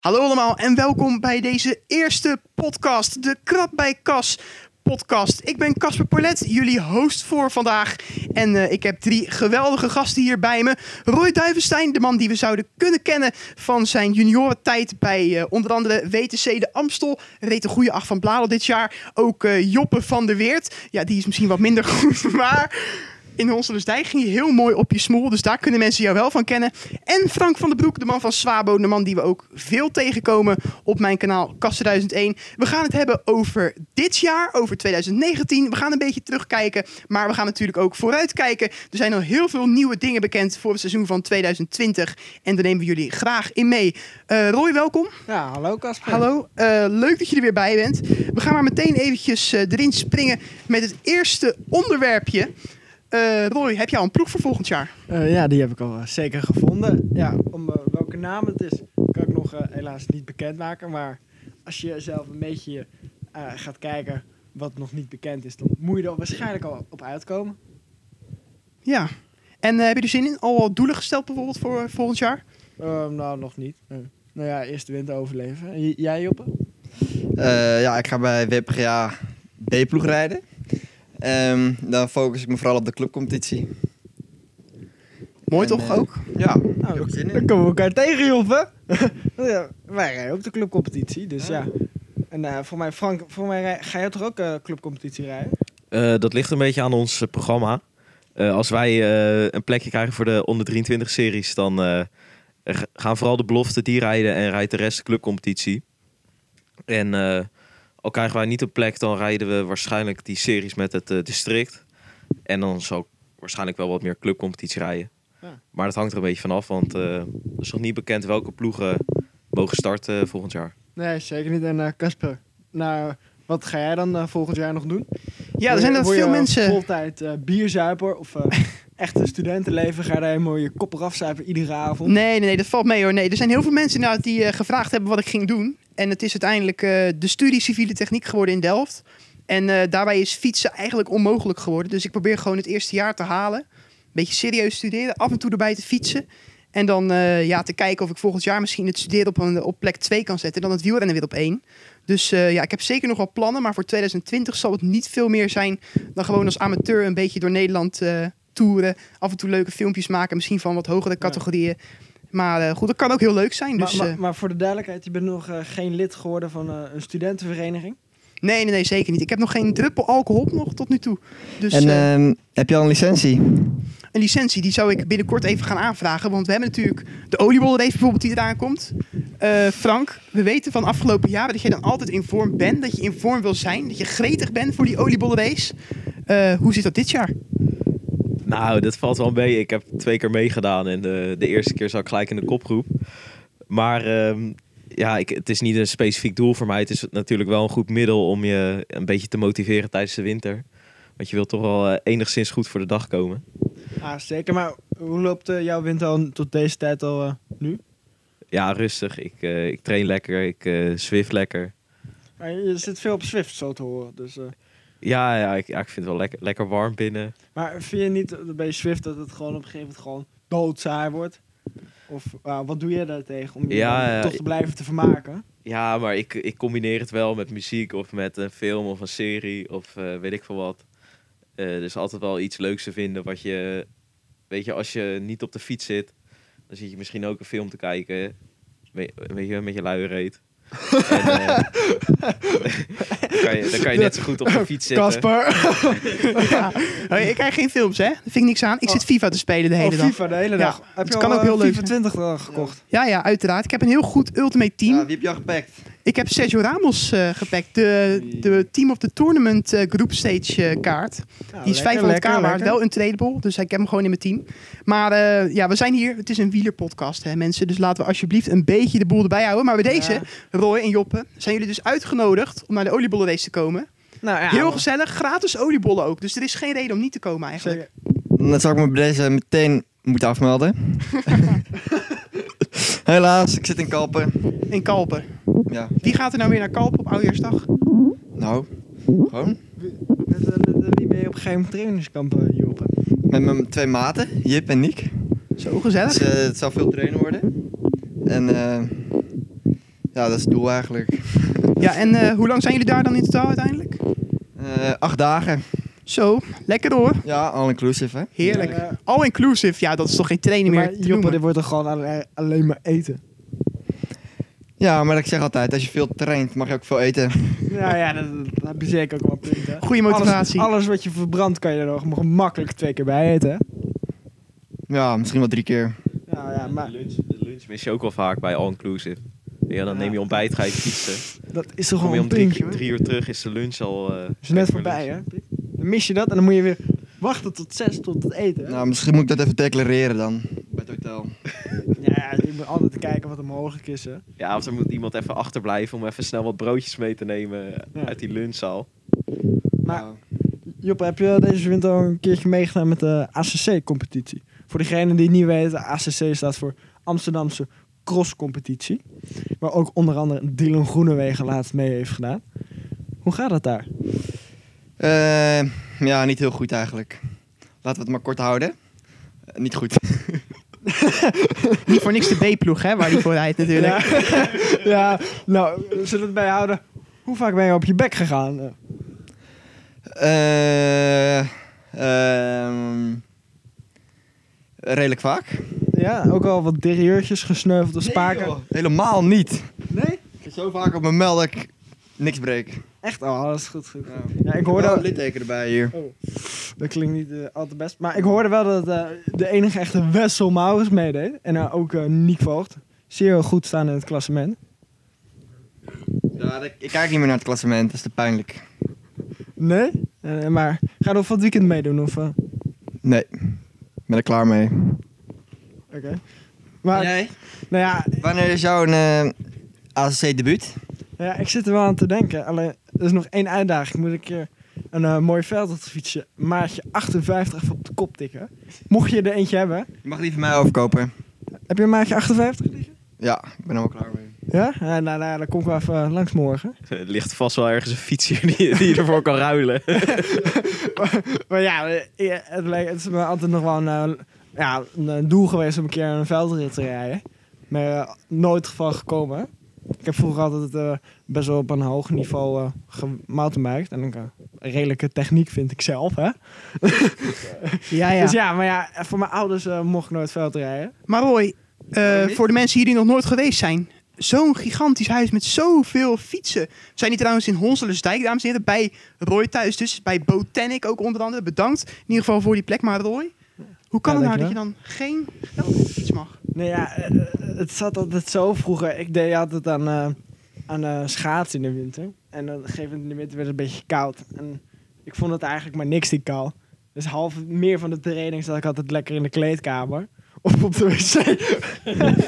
Hallo allemaal en welkom bij deze eerste podcast, de Krab bij Kas podcast. Ik ben Casper Polet, jullie host voor vandaag. En uh, ik heb drie geweldige gasten hier bij me. Roy Duivenstein, de man die we zouden kunnen kennen van zijn juniorentijd bij uh, onder andere WTC de Amstel. Reed een goede acht van Bladel dit jaar. Ook uh, Joppe van der Weert. Ja, die is misschien wat minder goed, maar in Honselensdijk ging je heel mooi op je smoel. Dus daar kunnen mensen jou wel van kennen. En Frank van den Broek, de man van Swabo. De man die we ook veel tegenkomen op mijn kanaal Kassen 1001. We gaan het hebben over dit jaar, over 2019. We gaan een beetje terugkijken. Maar we gaan natuurlijk ook vooruitkijken. Er zijn al heel veel nieuwe dingen bekend voor het seizoen van 2020. En daar nemen we jullie graag in mee. Uh, Roy, welkom. Ja, hallo Casper. Hallo, uh, leuk dat je er weer bij bent. We gaan maar meteen eventjes uh, erin springen met het eerste onderwerpje. Uh, Roy, heb jij al een ploeg voor volgend jaar? Uh, ja, die heb ik al uh, zeker gevonden. Ja, om welke naam het is, kan ik nog helaas niet bekendmaken. Maar als je zelf een beetje gaat kijken wat nog niet bekend is, dan moet je er waarschijnlijk al op uitkomen. Ja, en heb je er zin in? Al doelen gesteld bijvoorbeeld voor volgend jaar? nou, nog niet. nou ja, eerst de winter overleven. En jij, Joppe? ja, ik ga bij WPGA B-ploeg rijden. Um, dan focus ik me vooral op de clubcompetitie. Mooi en, toch uh, ook? Ja, nou, ook zin in. Dan komen we elkaar tegen, Joppe. ja, wij rijden ook de clubcompetitie, dus ja. ja. En uh, voor mij, Frank, voor mij ga jij toch ook uh, clubcompetitie rijden? dat ligt een beetje aan ons programma. als wij een plekje krijgen voor de onder 23 series, dan gaan vooral de beloften die rijden en rijdt de rest de clubcompetitie. En al krijgen wij niet een plek, dan rijden we waarschijnlijk die series met het uh, district. En dan zal ik waarschijnlijk wel wat meer clubcompetitie rijden. Ja. Maar dat hangt er een beetje vanaf, want uh, er is nog niet bekend welke ploegen mogen starten volgend jaar. Nee, zeker niet. En Casper, uh, nou, wat ga jij dan volgend jaar nog doen? Ja, er zijn er veel mensen... Voltijd bierzuiper of echte studentenleven? Ga daar helemaal je kop eraf zuipen iedere avond? Nee, nee, nee, dat valt mee hoor. Nee, er zijn heel veel mensen nou, die gevraagd hebben wat ik ging doen. En het is uiteindelijk uh, de studie civiele techniek geworden in Delft. En uh, daarbij is fietsen eigenlijk onmogelijk geworden. Dus ik probeer gewoon het eerste jaar te halen. Een beetje serieus studeren. Af en toe erbij te fietsen. En dan ja, te kijken of ik volgend jaar misschien het studeren op, een, op plek 2 kan zetten. En dan het wielrennen weer op 1. Dus ja, ik heb zeker nog wel plannen. Maar voor 2020 zal het niet veel meer zijn dan gewoon als amateur een beetje door Nederland toeren. Af en toe leuke filmpjes maken. Misschien van wat hogere categorieën. Ja. Maar uh, goed, dat kan ook heel leuk zijn. Dus, maar, maar, maar, voor de duidelijkheid, je bent nog uh, geen lid geworden van uh, een studentenvereniging? Nee, nee, nee, zeker niet. Ik heb nog geen druppel alcohol nog tot nu toe. Dus, en ehm, heb je al een licentie? Een licentie, die zou ik binnenkort even gaan aanvragen. Want we hebben natuurlijk de oliebollenrace bijvoorbeeld die eraan komt. Frank, we weten van afgelopen jaren dat je dan altijd in vorm bent. Dat je in vorm wil zijn. Dat je gretig bent voor die oliebollenrace. hoe zit dat dit jaar? Nou, dat valt wel mee. Ik heb twee keer meegedaan en de, de eerste keer zat ik gelijk in de kopgroep. Maar um, ja, ik, het is niet een specifiek doel voor mij. Het is natuurlijk wel een goed middel om je een beetje te motiveren tijdens de winter. Want je wilt toch wel uh, enigszins goed voor de dag komen. Ah, zeker. Maar hoe loopt uh, jouw winter al tot deze tijd al uh, nu? Ja, rustig. Ik, ik train lekker. Ik zwift lekker. Maar je zit veel op Zwift, zo te horen. Dus, ja, ja, ik, ja, ik vind het wel lekker, lekker warm binnen. Maar vind je niet bij Swift dat het gewoon op een gegeven moment gewoon doodzaai wordt? Of uh, wat doe je daar tegen om je ja, toch te blijven te vermaken? Ja, maar ik, ik combineer het wel met muziek of met een film of een serie of uh, weet ik veel wat. Uh, er is altijd wel iets leuks te vinden wat je... Weet je, als je niet op de fiets zit, dan zit je misschien ook een film te kijken. Weet, weet je, met je luie reet. En, uh, dan, kan je, dan kan je net zo goed op de fiets zitten. Kasper. ja. Ik krijg geen films, hè? Daar vind ik niks aan. Ik zit FIFA te spelen de hele oh, dag. FIFA de hele dag. Ja, Heb het je kan ook heel leuk FIFA 20 gekocht? Ja, ja, uiteraard. Ik heb een heel goed Ultimate Team. Ja, wie heb je al gepakt? Ik heb Sergio Ramos uh, gepakt. De, de Team of the Tournament uh, Group Stage uh, kaart. Ja, die is 500k waard. Wel untradable. Dus ik heb hem gewoon in mijn team. Maar ja, we zijn hier. Het is een wielerpodcast, hè, mensen. Dus laten we alsjeblieft een beetje de boel erbij houden. Maar bij deze, ja. Roy en Joppe, zijn jullie dus uitgenodigd om naar de oliebollenrace te komen. Nou, ja, Heel gezellig. Gratis oliebollen ook. Dus er is geen reden om niet te komen eigenlijk. Dan zou ik me bij deze meteen moeten afmelden. Helaas, ik zit in Kalpen. In Kalpen? Ja. Wie gaat er nou weer naar Kalpen op Oudjaarsdag? Nou, gewoon. Met, met, met wie ben je op een geheim trainingskamp, Joppe? Met mijn twee maten, Jip en Nick. Zo gezellig. Dus, uh, het zal veel trainen worden. En uh, Ja, dat is het doel eigenlijk. Ja, en eh, hoe lang zijn jullie daar dan in totaal uiteindelijk? Eh, acht dagen. Zo, lekker hoor. Ja, all-inclusive hè. Heerlijk. Ja, ja. All inclusive, ja, dat is toch geen training maar meer te Joppe, noemen? dit wordt toch gewoon alleen, maar eten? Ja, maar ik zeg altijd, als je veel traint, mag je ook veel eten. Ja, ja, dat, dat heb je zeker ook wel punten. Goeie motivatie. Alles, alles wat je verbrandt kan je er nog makkelijk twee keer bij eten. Ja, misschien wel drie keer. Ja, ja, maar de, lunch, de lunch mis je ook wel vaak bij All Inclusive. Ja, dan Ja. neem je ontbijt, ga je fietsen. dat is toch Kom gewoon je een om drie, puntje drie uur terug, is de lunch al... eh, is net voor voorbij lunch. hè. Dan mis je dat en dan moet je weer wachten tot zes tot het eten. hè? Nou, misschien moet ik dat even declareren dan. Bij het hotel. Ja, je moet altijd kijken wat er mogelijk is hè. Ja, of er moet iemand even achterblijven om even snel wat broodjes mee te nemen Ja. uit die lunchzaal. Maar. Joppe, heb je deze winter al een keertje meegedaan met de ACC-competitie? Voor degenen die het niet weten, ACC staat voor Amsterdamse Cross-competitie. Waar ook onder andere Dylan Groenewegen laatst mee heeft gedaan. Hoe gaat het daar? Eh, ja, niet heel goed eigenlijk. Laten we het maar kort houden. Eh, niet goed. Niet voor niks de B-ploeg, hè, waar die voor rijdt natuurlijk. Ja, ja nou, zullen we het bijhouden? Hoe vaak ben je op je bek gegaan? Ehm, redelijk vaak. Ja, ook al wat derrieurtjes gesneuveld of spaken? Nee, helemaal niet. Nee? Ik zo vaak op mijn mel dat ik niks breek. Echt? Oh, dat is goed. goed. Ja, Ja, ik hoorde... Een litteken erbij hier. Oh, dat klinkt niet eh, al te best. Maar ik hoorde wel dat eh, de enige echte Wessel Maurits meedeed. En eh, ook eh Niek Voogd. Zeer goed staan in het klassement. Ja, ik kijk niet meer naar het klassement, dat is te pijnlijk. Nee? Maar ga je nog van het weekend meedoen? Of, Nee, ik ben er klaar mee. Oké. Maar, jij? nou ja, Wanneer is jouw ACC-debuut? ja, ik zit er wel aan te denken. Alleen, er is nog één uitdaging. Ik moet een keer een eh, mooi veld op de fietsje. Maatje 58 even op de kop tikken. Mocht je er eentje hebben. Je mag die van mij overkopen. Heb je een maatje 58 liggen? Ja, ik ben er wel klaar mee. Ja? Ja, nou, nou, dan kom ik wel even eh, langs morgen. Er ligt vast wel ergens een fiets hier die, die je ervoor kan ruilen. Maar ja, het, leek- het is me altijd nog wel een, eh, ja, een doel geweest om een keer een veldrit te rijden. Maar nooit geval gekomen. Ik heb vroeger altijd eh, best wel op een hoog niveau eh gemountainbiked. En ik, eh, redelijke techniek vind ik zelf, hè. Ja, ja. Dus ja, maar ja, voor mijn ouders eh, mocht ik nooit veld rijden. Maar Roy, eh, voor de mensen hier die nog nooit geweest zijn. Zo'n gigantisch huis met zoveel fietsen. We zijn hier trouwens in Honselensdijk, dames en heren. Bij Roy thuis dus. Bij Botanic ook onder andere. Bedankt in ieder geval voor die plek. Maar Roy, hoe kan Ja, het nou dat je dan geen veldfiets mag? Nee, ja, eh, het zat altijd zo vroeger. Ik deed altijd aan, eh aan eh, schaatsen in de winter. En dan op een gegeven moment in de winter werd het een beetje koud. En ik vond het eigenlijk maar niks die kou. Dus half meer van de training zat ik altijd lekker in de kleedkamer. Of op de wc.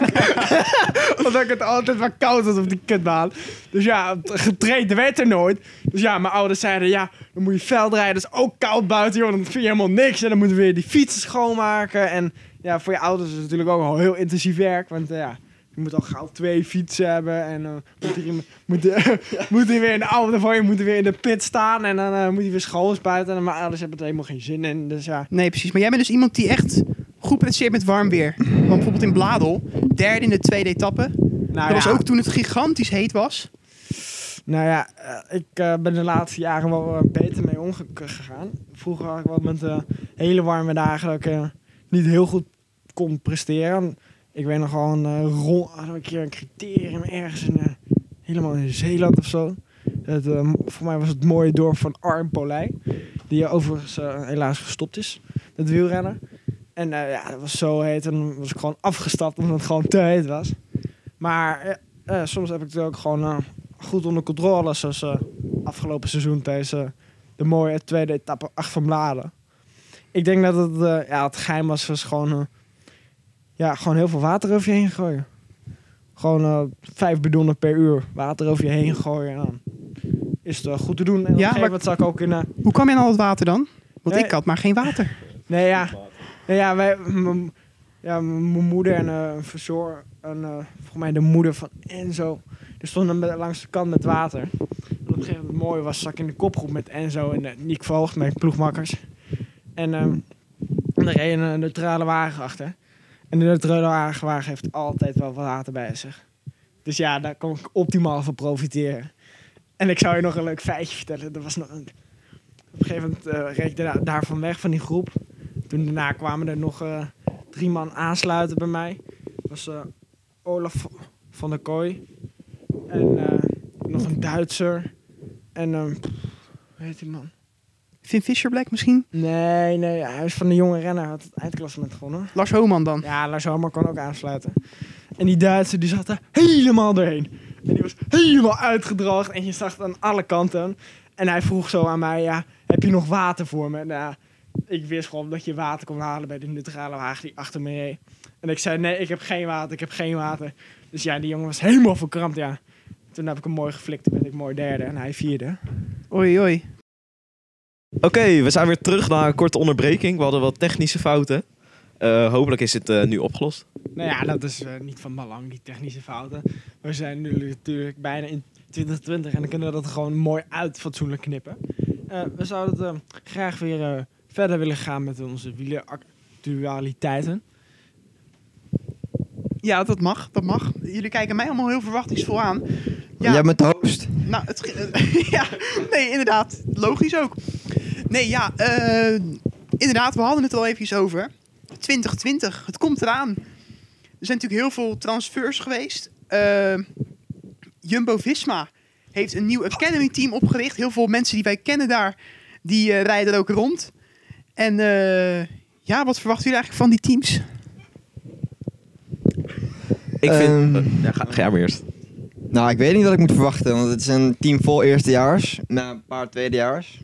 Omdat ik het altijd maar koud had op die kutbaan. Dus ja, getraind werd er nooit. Dus ja, mijn ouders zeiden, ja, dan moet je veldrijden. Dat is ook koud buiten, joh. Dan vind je helemaal niks. En dan moeten we weer die fietsen schoonmaken. En ja, voor je ouders is het natuurlijk ook al heel intensief werk. Want eh, ja, je moet al gauw twee fietsen hebben. En dan moet iemand- moet, er- moet er weer in de auto van je moet er weer in de pit staan. En dan eh, moet hij weer schoonspuiten. En mijn ouders hebben er helemaal geen zin in. Dus ja, Nee, precies. Maar jij bent dus iemand die echt goed presteert met warm weer. Want bijvoorbeeld in Bladel, derde in de tweede etappe. nou dat was ook toen het gigantisch heet was. Nou ja, eh, ik eh, ben de laatste jaren wel eh, beter mee omgegaan. Vroeger had ik wel met eh, hele warme dagen dat ik niet heel goed kon presteren. Ik weet nog gewoon een rond, we een keer een criterium ergens in, helemaal in Zeeland of zo. Het, voor mij was het mooie dorp van Arnpolij. Die eh, overigens helaas gestopt is met wielrennen. En eh, ja, dat was zo heet. En dan was ik gewoon afgestapt omdat het gewoon te heet was. Maar eh, eh, soms heb ik het ook gewoon goed onder controle. Zoals afgelopen seizoen tijdens eh, de mooie tweede etappe acht van Bladen. Ik denk dat het, ja, het geheim was, was gewoon, ja, gewoon heel veel water over je heen gooien. Gewoon vijf bidonnen per uur water over je heen gooien. En dan is het goed te doen. En gegeven maar- moment zag ik ook in... Hoe kwam je aan al het water dan? Want Nee. ik had maar geen water. Nee, ja. Ja, wij, ja, mijn moeder en eh, een eh, volgens mij de moeder van Enzo, die stonden met, langs de kant met water. En op een gegeven moment mooi was, zak ik in de kopgroep met Enzo en uh, Nick Voogd, mijn ploegmakkers. En en er reed een neutrale wagen achter. En de neutrale wagen heeft altijd wel wat water bij zich. Dus ja, daar kon ik optimaal van profiteren. En ik zou je nog een leuk feitje vertellen. Er was nog een... Op een gegeven moment eh, reed ik da- daarvan weg van die groep. Toen daarna kwamen er nog eh, drie man aansluiten bij mij. Dat was eh, Olaf van der Kooi. En eh, nog een Duitser. En pff, hoe heet die man? Finn Fischer misschien? Nee, nee, hij is van de jonge renner. Had het eindklassement gewonnen. Lars Homan dan? Ja, Lars Homer kon ook aansluiten. En die Duitser die zat er helemaal doorheen. En die was helemaal uitgedroogd. En je zag het aan alle kanten. En hij vroeg zo aan mij, ja, heb je nog water voor me? Nou, ja, ik wist gewoon dat je water kon halen bij de neutrale wagen die achter me reed. En ik zei, nee, ik heb geen water, ik heb geen water. Dus ja, die jongen was helemaal verkrampt, ja. Toen heb ik hem mooi geflikt, toen ben ik mooi derde en hij vierde. Oei, oei. Oké, we zijn weer terug na een korte onderbreking. We hadden wat technische fouten. Eh, hopelijk is het eh, nu opgelost. Nou ja, dat is eh, niet van belang, die technische fouten. We zijn nu natuurlijk bijna in 2020 en dan kunnen we dat gewoon mooi uit fatsoenlijk knippen. Eh, we zouden het, graag weer eh, verder willen gaan met onze wieleractualiteiten. Ja, dat mag, dat mag. Jullie kijken mij allemaal heel verwachtingsvol aan. Ja, Jij bent de host. nou, het, ja, nee, inderdaad. Logisch ook. Nee, ja, eh, inderdaad, we hadden het al even over. 2020, het komt eraan. Er zijn natuurlijk heel veel transfers geweest. Eh, Jumbo-Visma heeft een nieuw academy-team opgericht. Heel veel mensen die wij kennen daar, die eh, rijden er ook rond. En eh, ja, wat verwachten jullie eigenlijk van die teams? Ik vind... Ehm. eh, ja, ga, ga jij maar eerst. Nou, ik weet niet wat ik moet verwachten, want het is een team vol eerstejaars. Na een paar tweedejaars.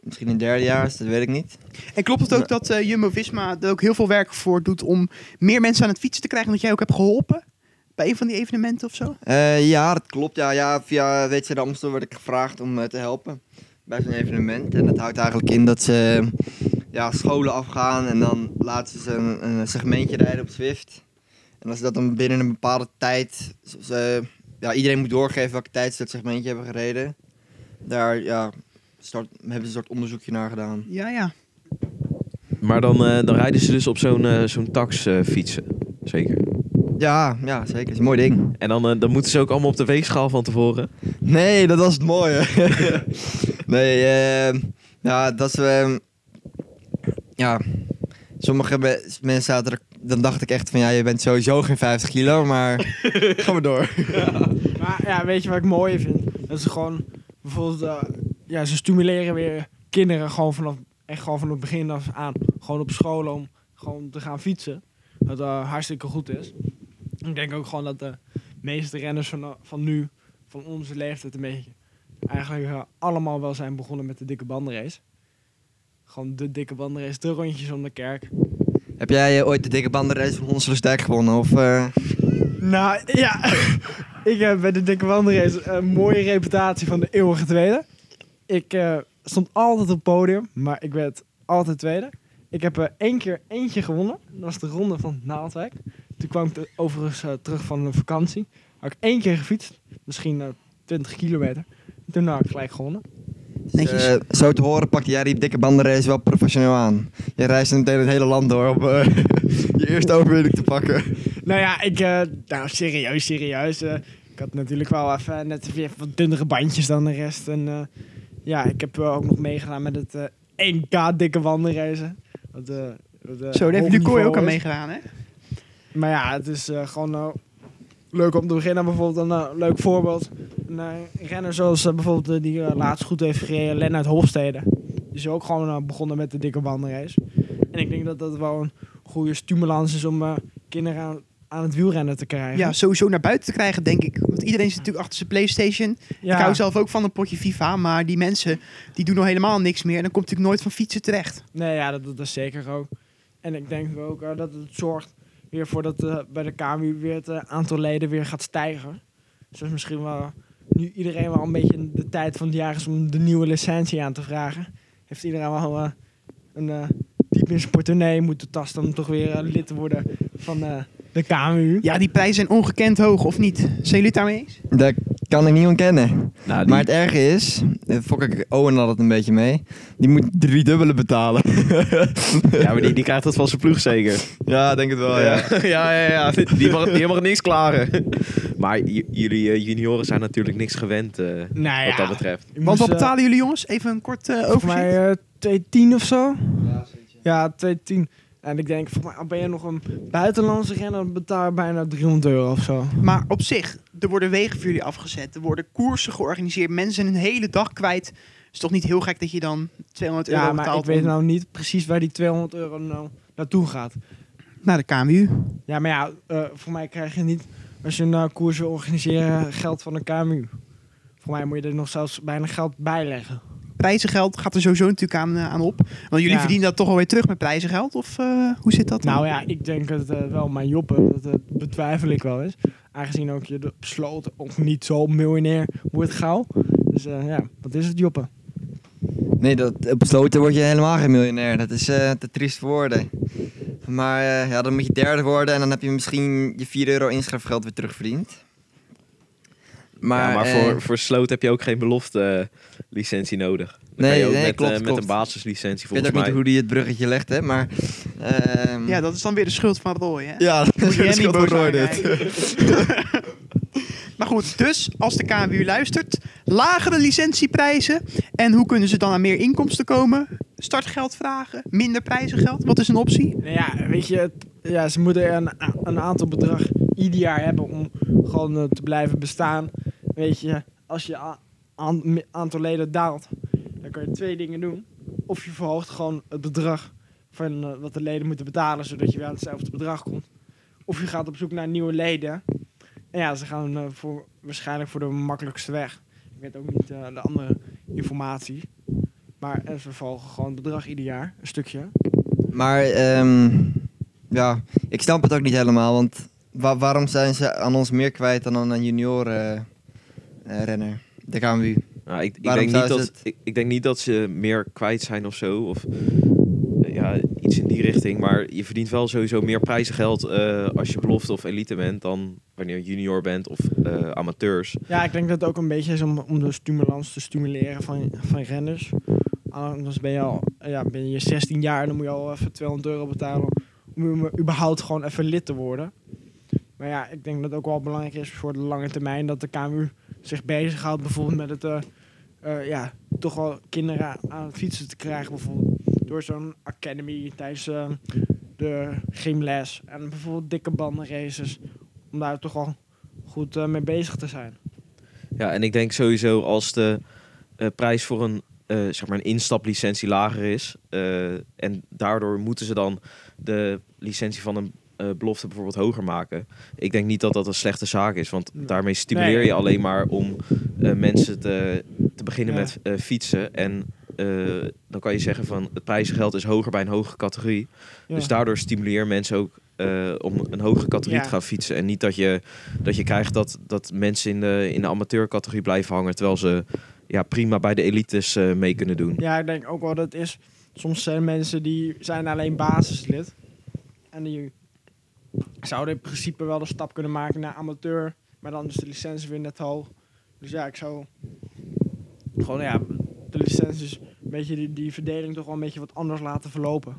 Misschien een derdejaars, dat weet ik niet. En klopt het ook dat eh, Jumbo-Visma er ook heel veel werk voor doet om meer mensen aan het fietsen te krijgen? Dat jij ook hebt geholpen bij een van die evenementen of zo? Eh, ja, dat klopt. Ja, ja, via WC de Amstel werd ik gevraagd om te helpen bij zo'n evenement. En dat houdt eigenlijk in dat ze ja, scholen afgaan en dan laten ze een, een segmentje rijden op Zwift. En als ze dat dan binnen een bepaalde tijd, ze, ja, iedereen moet doorgeven welke tijd ze dat segmentje hebben gereden. Daar ja, start, hebben ze een soort onderzoekje naar gedaan. Ja, ja. Maar dan, eh, dan rijden ze dus op zo'n eh, zo'n tax eh, fietsen. Zeker. Ja, ja, zeker. Is een mooi ding. En dan, dan moeten ze ook allemaal op de weegschaal van tevoren. Nee, dat was het mooie. Nee, eh, ja, dat is... ehm, ja, sommige me- mensen zaten er... Dan dacht ik echt van, ja, je bent sowieso geen 50 kilo, maar... Ga maar door. Maar ja, weet je wat ik mooi vind? Dat ze gewoon bijvoorbeeld, eh, ja, ze stimuleren weer kinderen gewoon vanaf, echt gewoon van het begin af aan, gewoon op school om gewoon te gaan fietsen. Wat eh, hartstikke goed is. Ik denk ook gewoon dat de meeste renners van, van nu, van onze leeftijd een beetje, eigenlijk eh, allemaal wel zijn begonnen met de dikke bandenrace. Gewoon de dikke bandenrace, de rondjes om de kerk. Heb jij eh, ooit de dikke bandenrace van Honselersdijk gewonnen? Of, eh, Nou ja, ik heb bij de dikke wandelrace een mooie reputatie van de eeuwige tweede. Ik stond altijd op het podium, maar ik werd altijd tweede. Ik heb er één keer eentje gewonnen. Dat was de ronde van Naaldwijk. Toen kwam ik overigens terug van een vakantie. Had ik één keer gefietst, misschien eh 20 kilometer. Toen had ik gelijk gewonnen. Netjes. eh, zo te horen pakte jij die dikke bandenrace wel professioneel aan. Je reist meteen het hele land door om eh, je eerste overwinning te pakken. Nou ja, ik, eh, nou serieus, serieus. eh, ik had natuurlijk wel even net weer wat dunnere bandjes dan de rest. En eh, ja, ik heb ook nog meegedaan met het eh 1K dikke wandelreizen. Wat, eh, wat, eh, Zo, daar heeft hoog Lucoy niveau ook aan meegedaan, hè? Maar ja, het is eh, gewoon leuk om te beginnen. Bijvoorbeeld een eh, leuk voorbeeld. Een eh, renner zoals eh, bijvoorbeeld die laatst goed heeft gereden, Lennart Hofstede. Die is ook gewoon begonnen met de dikke bandenrace. En ik denk dat dat wel een goede stimulans is om kinderen aan, aan het wielrennen te krijgen. Ja, sowieso naar buiten te krijgen, denk ik. Want iedereen zit natuurlijk achter zijn Playstation. Ja. Ik hou zelf ook van een potje FIFA, maar die mensen die doen nog helemaal niks meer. En dan komt natuurlijk nooit van fietsen terecht. Nee, ja, dat, dat is zeker ook. En ik denk ook dat het zorgt weer voor dat eh, bij de KMU weer het eh, aantal leden weer gaat stijgen. Dus dat is misschien wel nu iedereen wel een beetje de tijd van het jaar is om de nieuwe licentie aan te vragen. Heeft iedereen wel eh, een eh diep in zijn portemonnee moeten tasten om toch weer lid te worden van eh, de KMU. Ja, die prijzen zijn ongekend hoog, of niet? Zijn jullie het daarmee eens? Daar Kan ik niet ontkennen. Nou, die- Maar het erge is, eh, fok ik Owen had het een beetje mee, die moet drie dubbele betalen. ja, maar die, die krijgt dat van zijn ploeg zeker. ja, denk het wel, ja. ja, ja, ja. ja. Die, mag, die mag niks klaren. Maar jullie eh, junioren zijn natuurlijk niks gewend eh, Nou wat dat betreft. Want moest, wat betalen jullie jongens? Even een kort eh Voor overzicht. mij eh 210 of zo. Ja, 210. En ik denk, al ben je nog een buitenlandse renner, dan betaal je bijna 300 euro of zo. Maar op zich, er worden wegen voor jullie afgezet. Er worden koersen georganiseerd. Mensen zijn een hele dag kwijt. Het is toch niet heel gek dat je dan 200 euro Ja, maar betaalt ik weet nou niet precies waar die 200 euro nou naartoe gaat. naar de KMU. Ja, maar ja, eh, voor mij krijg je niet, als je een uh, koers wil organiseren, geld van de KMU. Voor mij moet je er nog zelfs bijna geld bij leggen. Prijzengeld gaat er sowieso natuurlijk aan, eh, aan op. Want jullie Ja. verdienen dat toch alweer terug met prijzengeld? Of eh, hoe zit dat? dan? Nou ja, ik denk het eh, wel, maar Joppe, dat eh, betwijfel ik wel eens. Aangezien ook je de besloten ook niet zo miljonair wordt gauw. Dus eh, ja, wat is het Joppe? Nee, dat, besloten word je helemaal geen miljonair. Dat is eh, te triest voor woorden. Maar eh, ja, dan moet je derde worden en dan heb je misschien je 4 euro inschrijfgeld weer terugverdiend. Maar, ja, maar eh, voor, voor sloot heb je ook geen belofte eh, licentie nodig. Dan Nee, kan je ook nee, met, klopt, eh, met een basislicentie ik weet volgens ook niet mij. hoe die het bruggetje legt, hè, maar... ehm, Ja, dat is dan weer de schuld van Roy. Hè? ja, dat is je de schuld van Roy, dit. maar goed, dus als de KMU luistert, lagere licentieprijzen. En hoe kunnen ze dan aan meer inkomsten komen? Startgeld vragen, minder prijzengeld. Wat is een optie? Nou ja, weet je, ja, ze moeten een, een aantal bedrag ieder jaar hebben om gewoon te blijven bestaan. Weet je, als je aantal leden daalt, dan kan je twee dingen doen. Of je verhoogt gewoon het bedrag van eh, wat de leden moeten betalen, zodat je weer aan hetzelfde bedrag komt. Of je gaat op zoek naar nieuwe leden. En ja, ze gaan eh, voor, waarschijnlijk voor de makkelijkste weg. Ik weet ook niet eh, de andere informatie. Maar en ze verhogen gewoon het bedrag ieder jaar, een stukje. Maar ehm, ja, ik snap het ook niet helemaal, want wa- waarom zijn ze aan ons meer kwijt dan aan junioren renner? De KMU. Nou, ik, ik, denk niet dat, ik, ik denk niet dat ze meer kwijt zijn of zo. Of eh, ja, iets in die richting. Maar je verdient wel sowieso meer prijzengeld eh, als je belofte of elite bent dan wanneer je junior bent of eh, amateurs. Ja, ik denk dat het ook een beetje is om, om de stimulans te stimuleren van, van renners. Anders ben je al ja, ben je 16 jaar en dan moet je al even 200 euro betalen om überhaupt gewoon even lid te worden. Maar ja, ik denk dat het ook wel belangrijk is voor de lange termijn dat de KMU zich bezighoudt bijvoorbeeld met het eh, eh, ja, toch wel kinderen aan het fietsen te krijgen. Bijvoorbeeld door zo'n academy tijdens eh, de gymles en bijvoorbeeld dikke bandenraces. Om daar toch wel goed mee bezig te zijn. Ja, en ik denk sowieso als de prijs voor een, zeg maar een instaplicentie lager is. en daardoor moeten ze dan de licentie van een eh, belofte bijvoorbeeld hoger maken. Ik denk niet dat dat een slechte zaak is. Want Nee. daarmee stimuleer je alleen maar om eh, mensen te, te beginnen Ja. met eh, fietsen. En eh, dan kan je zeggen van het prijzengeld is hoger bij een hogere categorie. Ja. Dus daardoor stimuleer mensen ook eh, om een hogere categorie Ja. te gaan fietsen. En niet dat je, dat je krijgt dat, dat mensen in de, in de amateurcategorie blijven hangen. Terwijl ze ja, prima bij de elites mee kunnen doen. Ja, ik denk ook wel dat het is. Soms zijn mensen die zijn alleen basislid. En die zouden in principe wel de stap kunnen maken naar amateur. Maar dan is de licentie weer net hoog. Dus ja, ik zou gewoon ja, de licenties, een beetje die, die verdeling toch wel een beetje wat anders laten verlopen.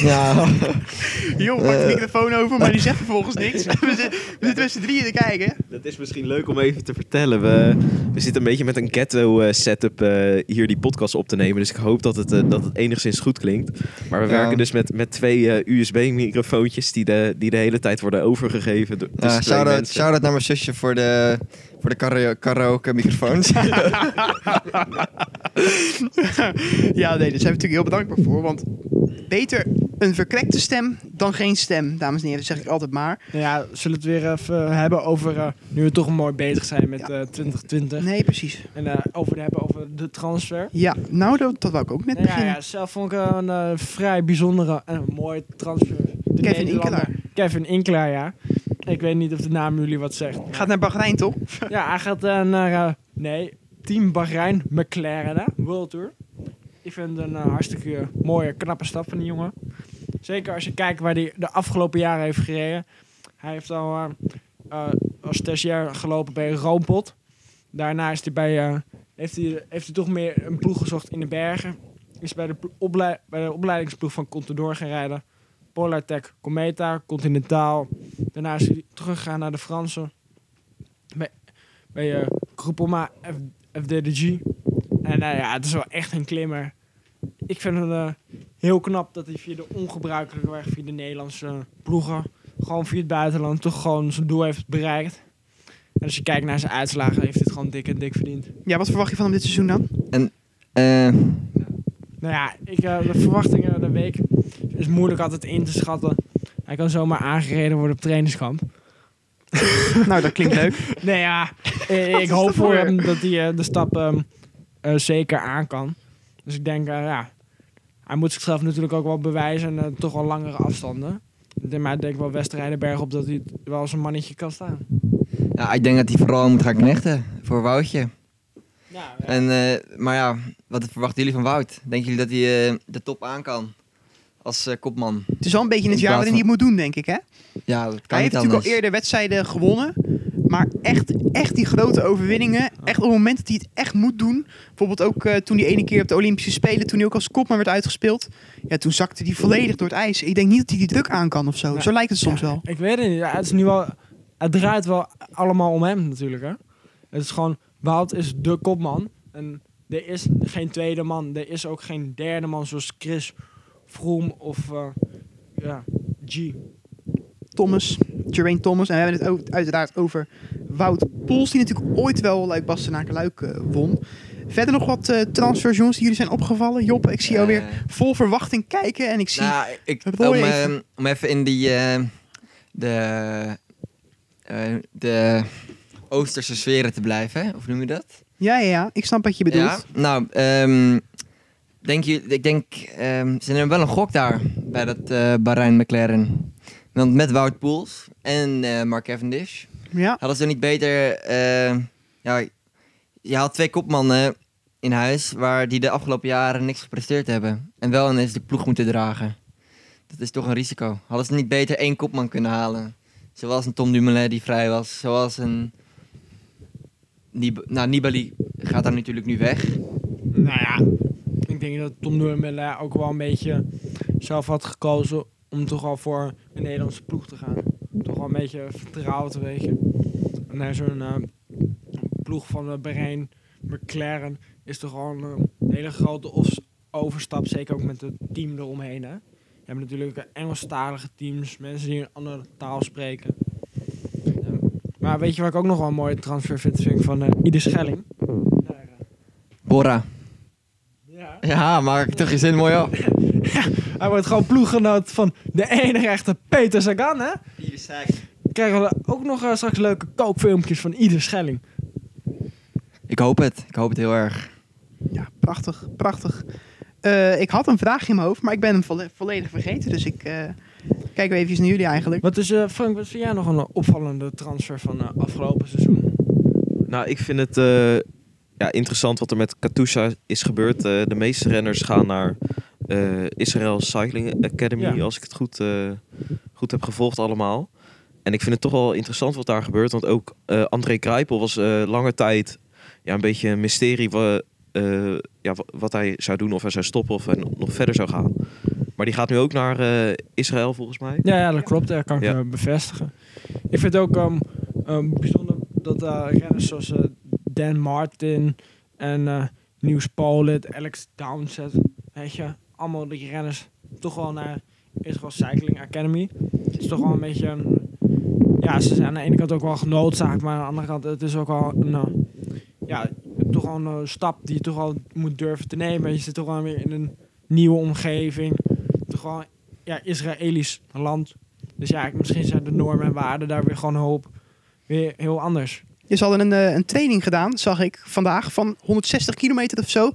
Ja, Jo, pakt de Eh. microfoon over, maar die zegt vervolgens niks. we, zitten, we zitten met z'n drieën te kijken. Dat is misschien leuk om even te vertellen. We, we zitten een beetje met een ghetto eh, setup eh, hier die podcast op te nemen. Dus ik hoop dat het, dat het enigszins goed klinkt. Maar we Ja. werken dus met, met twee eh, USB-microfoontjes die de, die de hele tijd worden overgegeven. door- ja tussen shout-out shout naar mijn zusje voor de, voor de kara- karaoke microfoons. Ja, nee, daar zijn we natuurlijk heel bedankbaar voor. Want beter een verkrekte stem dan geen stem, dames en heren. Dat zeg ik altijd maar. Nou ja, we zullen het weer even hebben over, eh, nu we toch mooi bezig zijn met eh 2020. Nee, precies. En eh, over hebben over de transfer. Ja, nou, dat, dat wou ik ook net Nou ja, beginnen. ja, zelf vond ik een eh, vrij bijzondere en mooie transfer. De Kevin Inkelaar. Kevin Inkelaar, ja. Ik weet niet of de naam jullie wat zegt. Gaat naar Bahrein, toch? Ja, hij gaat naar, eh, nee, Team Bahrein McLaren, hè, World Tour. Ik vind het een eh, hartstikke mooie, knappe stap van die jongen. Zeker als je kijkt waar hij de afgelopen jaren heeft gereden. hij heeft al eh, als stagiair gelopen bij Roompot. Daarna is hij bij, heeft, hij, heeft hij toch meer een ploeg gezocht in de bergen. Is bij de, bij de opleidingsploeg van Contador gaan rijden. Polartec, Cometa, Continentaal. Daarna is hij teruggegaan naar de Fransen. Bij, bij eh Groupama F- FDDG. En nou ja, het is wel echt een klimmer. Ik vind het eh, heel knap dat hij via de ongebruikelijke weg, via de Nederlandse ploegen, gewoon via het buitenland, toch gewoon zijn doel heeft bereikt. En als je kijkt naar zijn uitslagen, heeft hij het gewoon dik en dik verdiend. Ja, wat verwacht je van hem dit seizoen dan? Eh, Nou ja, ik, eh, de verwachtingen de week is moeilijk altijd in te schatten. Hij kan zomaar aangereden worden op trainingskamp. nou, dat klinkt leuk. Nee ja, ik hoop voor hem dat hij eh, de stap ehm, eh, zeker aan kan. Dus ik denk, eh, ja, hij moet zichzelf natuurlijk ook wel bewijzen en eh, toch wel langere afstanden. Maar ik denk wel Westrijdenberg op dat hij wel als een mannetje kan staan. ja, ik denk dat hij vooral moet gaan knechten voor Woutje. Ja, En, eh, maar ja, wat verwachten jullie van Wout? Denken jullie dat hij eh, de top aan kan? Als eh, kopman? Het is wel een beetje het jaar waarin hij het moet doen, denk ik, hè? Ja, dat kan Hij heeft natuurlijk al eerder wedstrijden gewonnen. Maar echt, echt die grote overwinningen. Echt op het moment dat hij het echt moet doen. Bijvoorbeeld ook eh, toen die ene keer op de Olympische Spelen. Toen hij ook als kopman werd uitgespeeld. Ja, toen zakte hij volledig door het ijs. Ik denk niet dat hij die druk aan kan of zo. Zo lijkt het soms Ja, wel. Ik weet het niet. Ja, het, is nu wel, het draait wel allemaal om hem natuurlijk. Hè? Het is gewoon, Wout is de kopman. En er is geen tweede man. Er is ook geen derde man zoals Chris Froome of eh, ja, G. Thomas, Geraint Thomas. En we hebben het ook uiteraard over Wout Poels. Die natuurlijk ooit wel Luik Bastenaken Luik eh, won. Verder nog wat eh transfers, jongens, die jullie zijn opgevallen. Joppe, ik zie jou weer vol verwachting kijken. En ik zie... Nou, ik, om, even. eh, om even in die eh, de, eh, de Oosterse sferen te blijven, of noem je dat? Ja, ja, ja. Ik snap wat je bedoelt. Ja, nou, ehm, denk je, ik denk, ehm, ze nemen wel een gok daar bij dat eh Bahrein McLaren. Want met Wout Poels en eh, Mark Cavendish Ja. hadden ze niet beter, eh, ja, je had twee kopmannen in huis waar die de afgelopen jaren niks gepresteerd hebben. En wel ineens de ploeg moeten dragen. Dat is toch een risico. Hadden ze niet beter één kopman kunnen halen? Zoals een Tom Dumoulin die vrij was. Zoals een... Nib nou, Nibali gaat daar natuurlijk nu weg. Nou ja, ik denk dat Tom Dumoulin ook wel een beetje zelf had gekozen om toch al voor een Nederlandse ploeg te gaan. Toch wel een beetje vertrouwen te. En naar zo'n eh, ploeg van de Bahrein McLaren is toch wel een eh, hele grote overstap. Zeker ook met het team eromheen. Hè. Je hebt natuurlijk eh, Engelstalige teams, mensen die een andere taal spreken. Ja. Maar weet je wat ik ook nog wel een mooie transfer vind, vind ik van eh Ieder Schelling. Eh, Bora. ja. Ja, maak toch je zin mooi op. Hij wordt gewoon ploeggenoot van de enige echte Peter Sagan, hè? Krijgen we ook nog eh, straks leuke koopfilmpjes van ieder Schelling. Ik hoop het. Ik hoop het heel erg. Ja, prachtig, prachtig. Eh, ik had een vraag in mijn hoofd, maar ik ben hem volle- volledig vergeten. Dus ik eh, kijk weer even naar jullie eigenlijk. Wat is, eh, Frank, wat vind jij nog een opvallende transfer van eh, afgelopen seizoen? Nou, ik vind het eh, ja, interessant wat er met Katusha is gebeurd. Eh, de meeste renners gaan naar eh Israel Cycling Academy, Ja. als ik het goed, eh, goed heb gevolgd allemaal. En ik vind het toch wel interessant wat daar gebeurt. Want ook eh, André Kruipel was eh, lange tijd ja, een beetje een mysterie eh, ja, wa- wat hij zou doen. Of hij zou stoppen of hij nog verder zou gaan. Maar die gaat nu ook naar eh, Israël volgens mij. Ja, ja dat klopt. Dat kan ik Ja. bevestigen. Ik vind het ook ehm, ehm, bijzonder dat eh, renners zoals eh, Dan Martin en eh Nieuws Polit, Alex Downsett, weet je, allemaal die renners toch wel naar Israel Cycling Academy. Het is toch wel een beetje ja, ze zijn aan de ene kant ook wel genoodzaakt, maar aan de andere kant het is ook wel een, ja, toch wel een stap die je toch wel moet durven te nemen. Je zit toch wel weer in een nieuwe omgeving, wel ja, Israëlisch land. Dus ja, misschien zijn de normen en waarden daar weer gewoon hoop weer heel anders. Je hadden een, eh, een training gedaan, zag ik vandaag, van 160 kilometer of zo.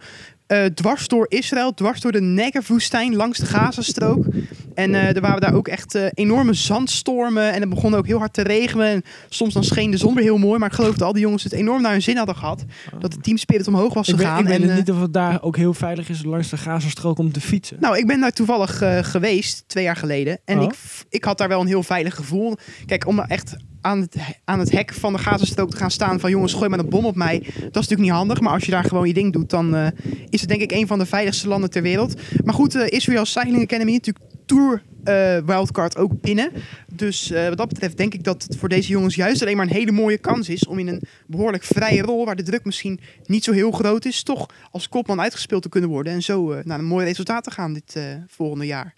Eh, dwars door Israël, dwars door de Negev-woestijn, langs de Gazastrook. En eh, er waren daar ook echt eh, enorme zandstormen. En het begon ook heel hard te regenen. En soms dan scheen de zon weer heel mooi. Maar ik geloof dat al die jongens het enorm naar hun zin hadden gehad. Dat de teamspirit omhoog was Ik gegaan. ik weet en, het niet of het daar ook heel veilig is langs de Gazastrook om te fietsen. Nou, ik ben daar toevallig geweest, twee jaar geleden. En Oh. ik, ik had daar wel een heel veilig gevoel. Kijk, om echt aan het, aan het hek van de Gazastrook te gaan staan van... jongens, gooi maar een bom op mij. Dat is natuurlijk niet handig. Maar als je daar gewoon je ding doet, dan eh, is het denk ik een van de veiligste landen ter wereld. Maar goed, eh Israel Cycling Academy, natuurlijk Tour eh, wildcard ook binnen. Dus wat dat betreft denk ik dat het voor deze jongens juist alleen maar een hele mooie kans is... om in een behoorlijk vrije rol, waar de druk misschien niet zo heel groot is... toch als kopman uitgespeeld te kunnen worden. En zo naar een mooi resultaat te gaan dit volgende jaar.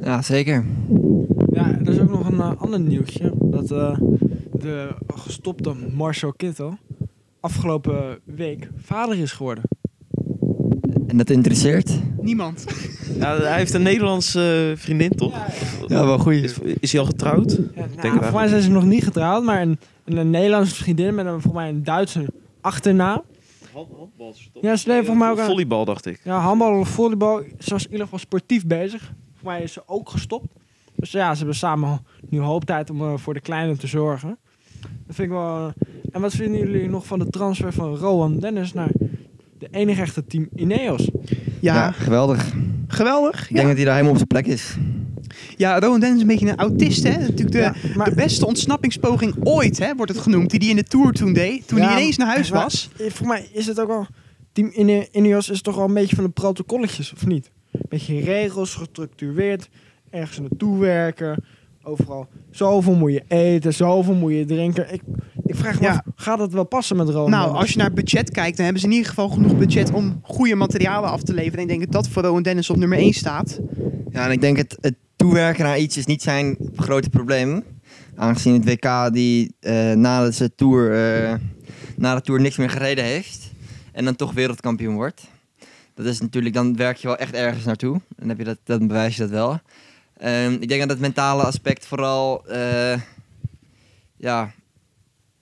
Ja, zeker. Ja, er is ook nog een eh, ander nieuwtje. Dat eh, de gestopte Marcel Kittel afgelopen week vader is geworden. En dat interesseert? Niemand. Ja, hij heeft een Nederlandse eh, vriendin, toch? Ja, wel goed. Is, is hij al getrouwd? Ja, Denk nou, voor mij zijn ze nog niet getrouwd, maar een, een Nederlandse vriendin met een, voor mij een Duitse achternaam. Ja, ze deed voor mij ook aan Volleybal, dacht ik. ja, handbal of volleybal. Ze was in ieder geval sportief bezig. Voor mij is ze ook gestopt. Dus ja, ze hebben samen nu hoop tijd om eh, voor de kleine te zorgen. Dat vind ik wel... eh, en wat vinden jullie nog van de transfer van Rowan Dennis naar de enige echte team Ineos? Ja, Ja, geweldig. geweldig. Ik denk Ja, dat hij daar helemaal op zijn plek is. ja Rowan Dennis is een beetje een autist, hè? Natuurlijk de, Ja, maar- de beste ontsnappingspoging ooit, hè, wordt het genoemd. Die hij in de Tour toen deed. Toen Ja, hij ineens naar huis maar- was. Eh, Voor mij is het ook al... Team Ine- Ineos is toch wel een beetje van de protocolletjes, of niet? Beetje regels, gestructureerd, ergens naartoe werken. Overal. Zoveel moet je eten, zoveel moet je drinken. Ik, ik vraag me Ja. af, gaat het wel passen met Rowan Nou, als je naar budget kijkt, dan hebben ze in ieder geval genoeg budget om goede materialen af te leveren. En ik denk dat dat voor Rowan Dennis op nummer 1 staat. Ja, en ik denk het, het toewerken naar iets is niet zijn grote probleem. Aangezien het WK die eh, na, de tour, eh, na de Tour niks meer gereden heeft. En dan toch wereldkampioen wordt. Dat is natuurlijk, dan werk je wel echt ergens naartoe. Dan, heb je dat, dan bewijs je dat wel. Ehm, ik denk dat het mentale aspect vooral... eh, ja,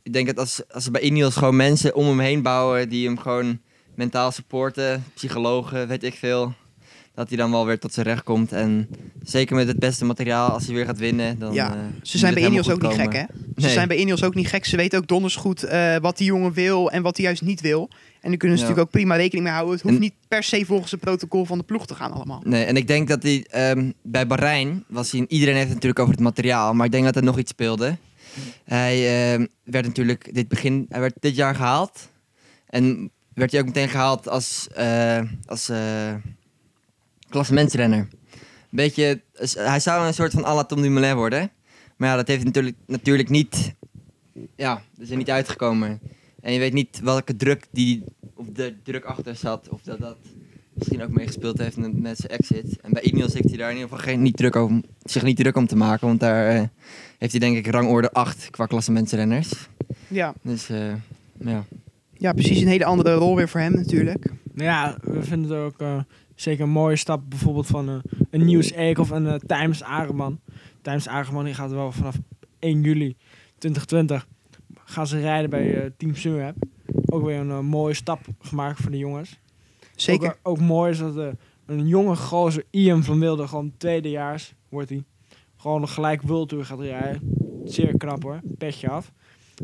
ik denk dat als, als ze bij Ineos gewoon mensen om hem heen bouwen... die hem gewoon mentaal supporten, psychologen, weet ik veel dat hij dan wel weer tot zijn recht komt. En zeker met het beste materiaal, als hij weer gaat winnen, dan Ja, eh, Ze zijn bij Ineos ook niet gek, hè? Ze Nee. zijn bij Ineos ook niet gek. Ze weten ook donders goed eh, wat die jongen wil en wat hij juist niet wil. En daar kunnen ze Ja. natuurlijk ook prima rekening mee houden. Het hoeft En- niet per se volgens het protocol van de ploeg te gaan allemaal. Nee, en ik denk dat hij ehm, bij Bahrein was hij. Iedereen heeft het natuurlijk over het materiaal, maar ik denk dat er nog iets speelde. Hij ehm, werd natuurlijk dit begin, hij werd dit jaar gehaald en werd hij ook meteen gehaald als eh als klassementsrenner. Beetje, dus hij zou een soort van à la Tom Dumoulin worden, maar ja, dat heeft natuurlijk natuurlijk niet, ja, dat is er niet uitgekomen. En je weet niet welke druk die, of de druk achter zat, of dat dat misschien ook meegespeeld heeft met, met zijn exit. En bij Ineos heeft hij daar in ieder geval geen, niet druk over, zich niet druk om te maken, want daar eh, heeft hij denk ik rangorde 8 qua klassementsrenners. Ja. Dus eh, ja. ja, precies een hele andere rol weer voor hem natuurlijk. Nou ja, we vinden het ook eh, zeker een mooie stap. Bijvoorbeeld van eh, een Nieuws Eekhoff en uh, Times Agerman. Times Agerman die gaat wel vanaf 1 juli 2020 gaan ze rijden bij eh, Team Sunweb. Ook weer een eh, mooie stap gemaakt voor de jongens. Zeker. Ook, ook mooi is dat eh, een jonge gozer, Ian van Wilde, gewoon tweedejaars wordt hij. Gewoon nog gelijk World Tour gaat rijden. Zeer knap hoor, petje af.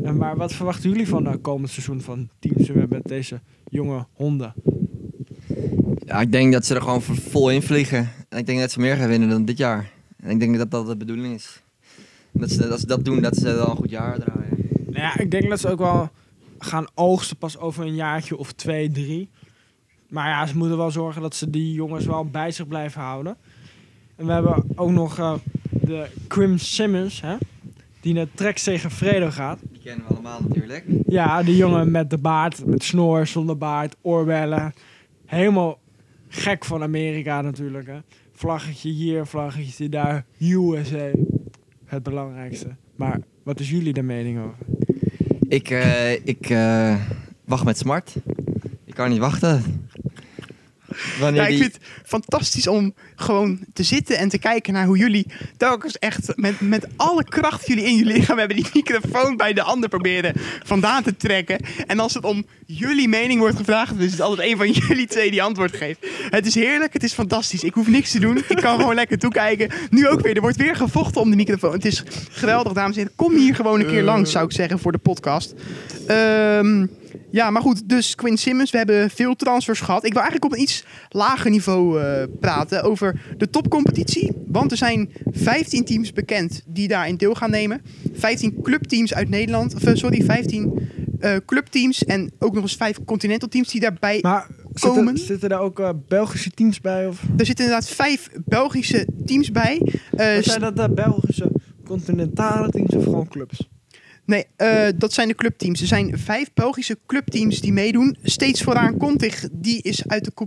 En maar wat verwachten jullie van uh, komend seizoen van Team Sunweb met deze jonge honden? ja, ik denk dat ze er gewoon vol in vliegen. En ik denk dat ze meer gaan winnen dan dit jaar. En ik denk dat dat de bedoeling is. Dat ze, als ze dat doen, dat ze dan een goed jaar draaien. Nou ja, ik denk dat ze ook wel gaan oogsten pas over een jaartje of twee, drie. Maar ja, ze moeten wel zorgen dat ze die jongens wel bij zich blijven houden. En we hebben ook nog eh, de Crim Simmons, hè? Die naar Trek tegen Fredo gaat. Die kennen we allemaal natuurlijk. Ja, die jongen met de baard, met snor, zonder baard, oorbellen. Helemaal gek van Amerika natuurlijk, hè. Vlaggetje hier, vlaggetje daar, USA. Het belangrijkste. Maar wat is jullie daar mening over? Ik, eh, ik eh, wacht met smart. Ik kan niet wachten. Wanneer Ja, ik die... vind het fantastisch om gewoon te zitten en te kijken naar hoe jullie telkens echt met, met alle kracht die jullie in jullie lichaam hebben, die microfoon bij de ander proberen vandaan te trekken. En als het om jullie mening wordt gevraagd, dan is het altijd een van jullie twee die antwoord geeft. Het is heerlijk, het is fantastisch. Ik hoef niks te doen. Ik kan gewoon lekker toekijken. Nu ook weer. Er wordt weer gevochten om de microfoon. Het is geweldig, dames en heren. Kom hier gewoon een keer langs, zou ik zeggen, voor de podcast. Ehm, ja, maar goed. Dus Quinn Simmons, we hebben veel transfers gehad. Ik wil eigenlijk op een iets lager niveau eh, praten over de topcompetitie. Want er zijn 15 teams bekend die daarin deel gaan nemen. 15 clubteams uit Nederland. Of, eh, sorry, 15 eh, clubteams. En ook nog eens 5 continental teams die daarbij... Maar Komen. zitten, zitten daar ook Belgische teams bij? Of Er zitten inderdaad 5 Belgische teams bij. Of zijn dat Belgische continentale teams of gewoon clubs? Nee, eh, dat zijn de clubteams. Er zijn vijf Belgische clubteams die meedoen. Steeds vooraan Contig, die is uit de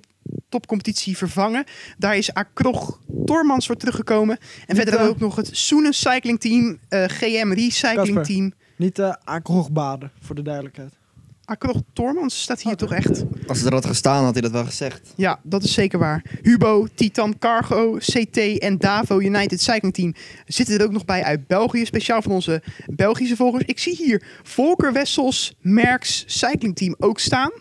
topcompetitie vervangen. Daar is Akrog Tormans voor teruggekomen. En verder hebben we ook nog het Soenen Cycling Team, eh, GM Recycling Kasper. Team. Niet de Akrogbaden, voor de duidelijkheid. Akrog Tormans staat hier Oh, toch echt? Als het er had gestaan, had hij dat wel gezegd. Ja, dat is zeker waar. Hubo, Titan Cargo, CT en Davo United Cycling Team zitten er ook nog bij uit België. Speciaal van onze Belgische volgers. Ik zie hier Volker Wessels Merks Cycling Team ook staan.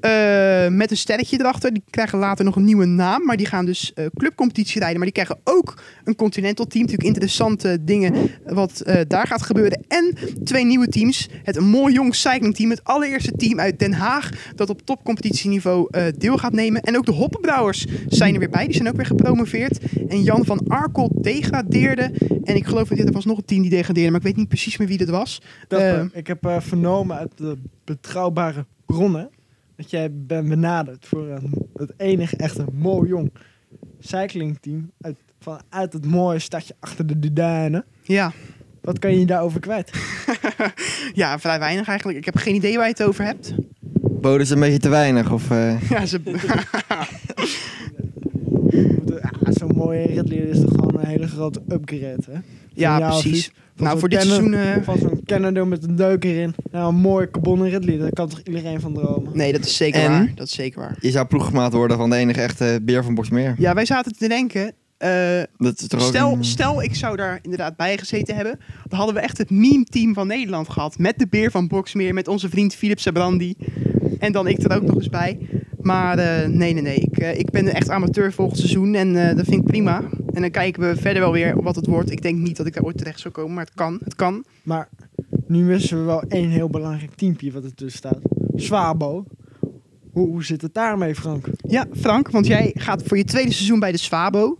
Eh, met een sterretje erachter. Die krijgen later nog een nieuwe naam. Maar die gaan dus eh, clubcompetitie rijden. Maar die krijgen ook een continental team. Natuurlijk interessante dingen wat eh, daar gaat gebeuren. En twee nieuwe teams. Het Mooi Jong Cycling Team. Het allereerste team uit Den Haag. Dat op topcompetitieniveau deel gaat nemen. En ook de Hoppenbrouwers zijn er weer bij. Die zijn ook weer gepromoveerd. En Jan van Arkel degradeerde. En ik geloof dat er was nog een team die degradeerde. Maar ik weet niet precies meer wie dat was. Eh, ik heb vernomen uit de betrouwbare bronnen dat jij bent benaderd voor een, het enige echte mooi jong cyclingteam uit, vanuit het mooie stadje achter de Duinen. ja. Wat kan je je daarover kwijt? ja, vrij weinig eigenlijk. Ik heb geen idee waar je het over hebt. Boden ze een beetje te weinig? Of, eh, Ja, ze... Ah, Zo'n mooie ritleader is toch gewoon een hele grote upgrade, hè? ja precies. Van Nou, voor dit seizoen... eh, Van zo'n Canada met een deuk erin. Nou, een mooie carbonnen ritleader. Daar kan toch iedereen van dromen? Nee, dat is zeker En? waar. Dat is zeker waar. je zou ploeggemaat worden van de enige echte beer van Boxmeer. Ja, wij zaten te denken... eh, Dat is Stel, een- stel, ik zou daar inderdaad bij gezeten hebben. Dan hadden we echt het meme-team van Nederland gehad. Met de beer van Boxmeer, met onze vriend Philip Sabrandi. En dan ik er ook nog eens bij. Maar eh, nee, nee, nee. Ik, eh, ik ben echt amateur volgend seizoen en eh, dat vind ik prima. En dan kijken we verder wel weer wat het wordt. Ik denk niet dat ik daar ooit terecht zou komen, maar het kan. Het kan. Maar nu missen we wel één heel belangrijk teampje wat er tussen staat. Swabo. Hoe, hoe zit het daarmee, Frank? Ja, Frank, want jij gaat voor je tweede seizoen bij de Swabo.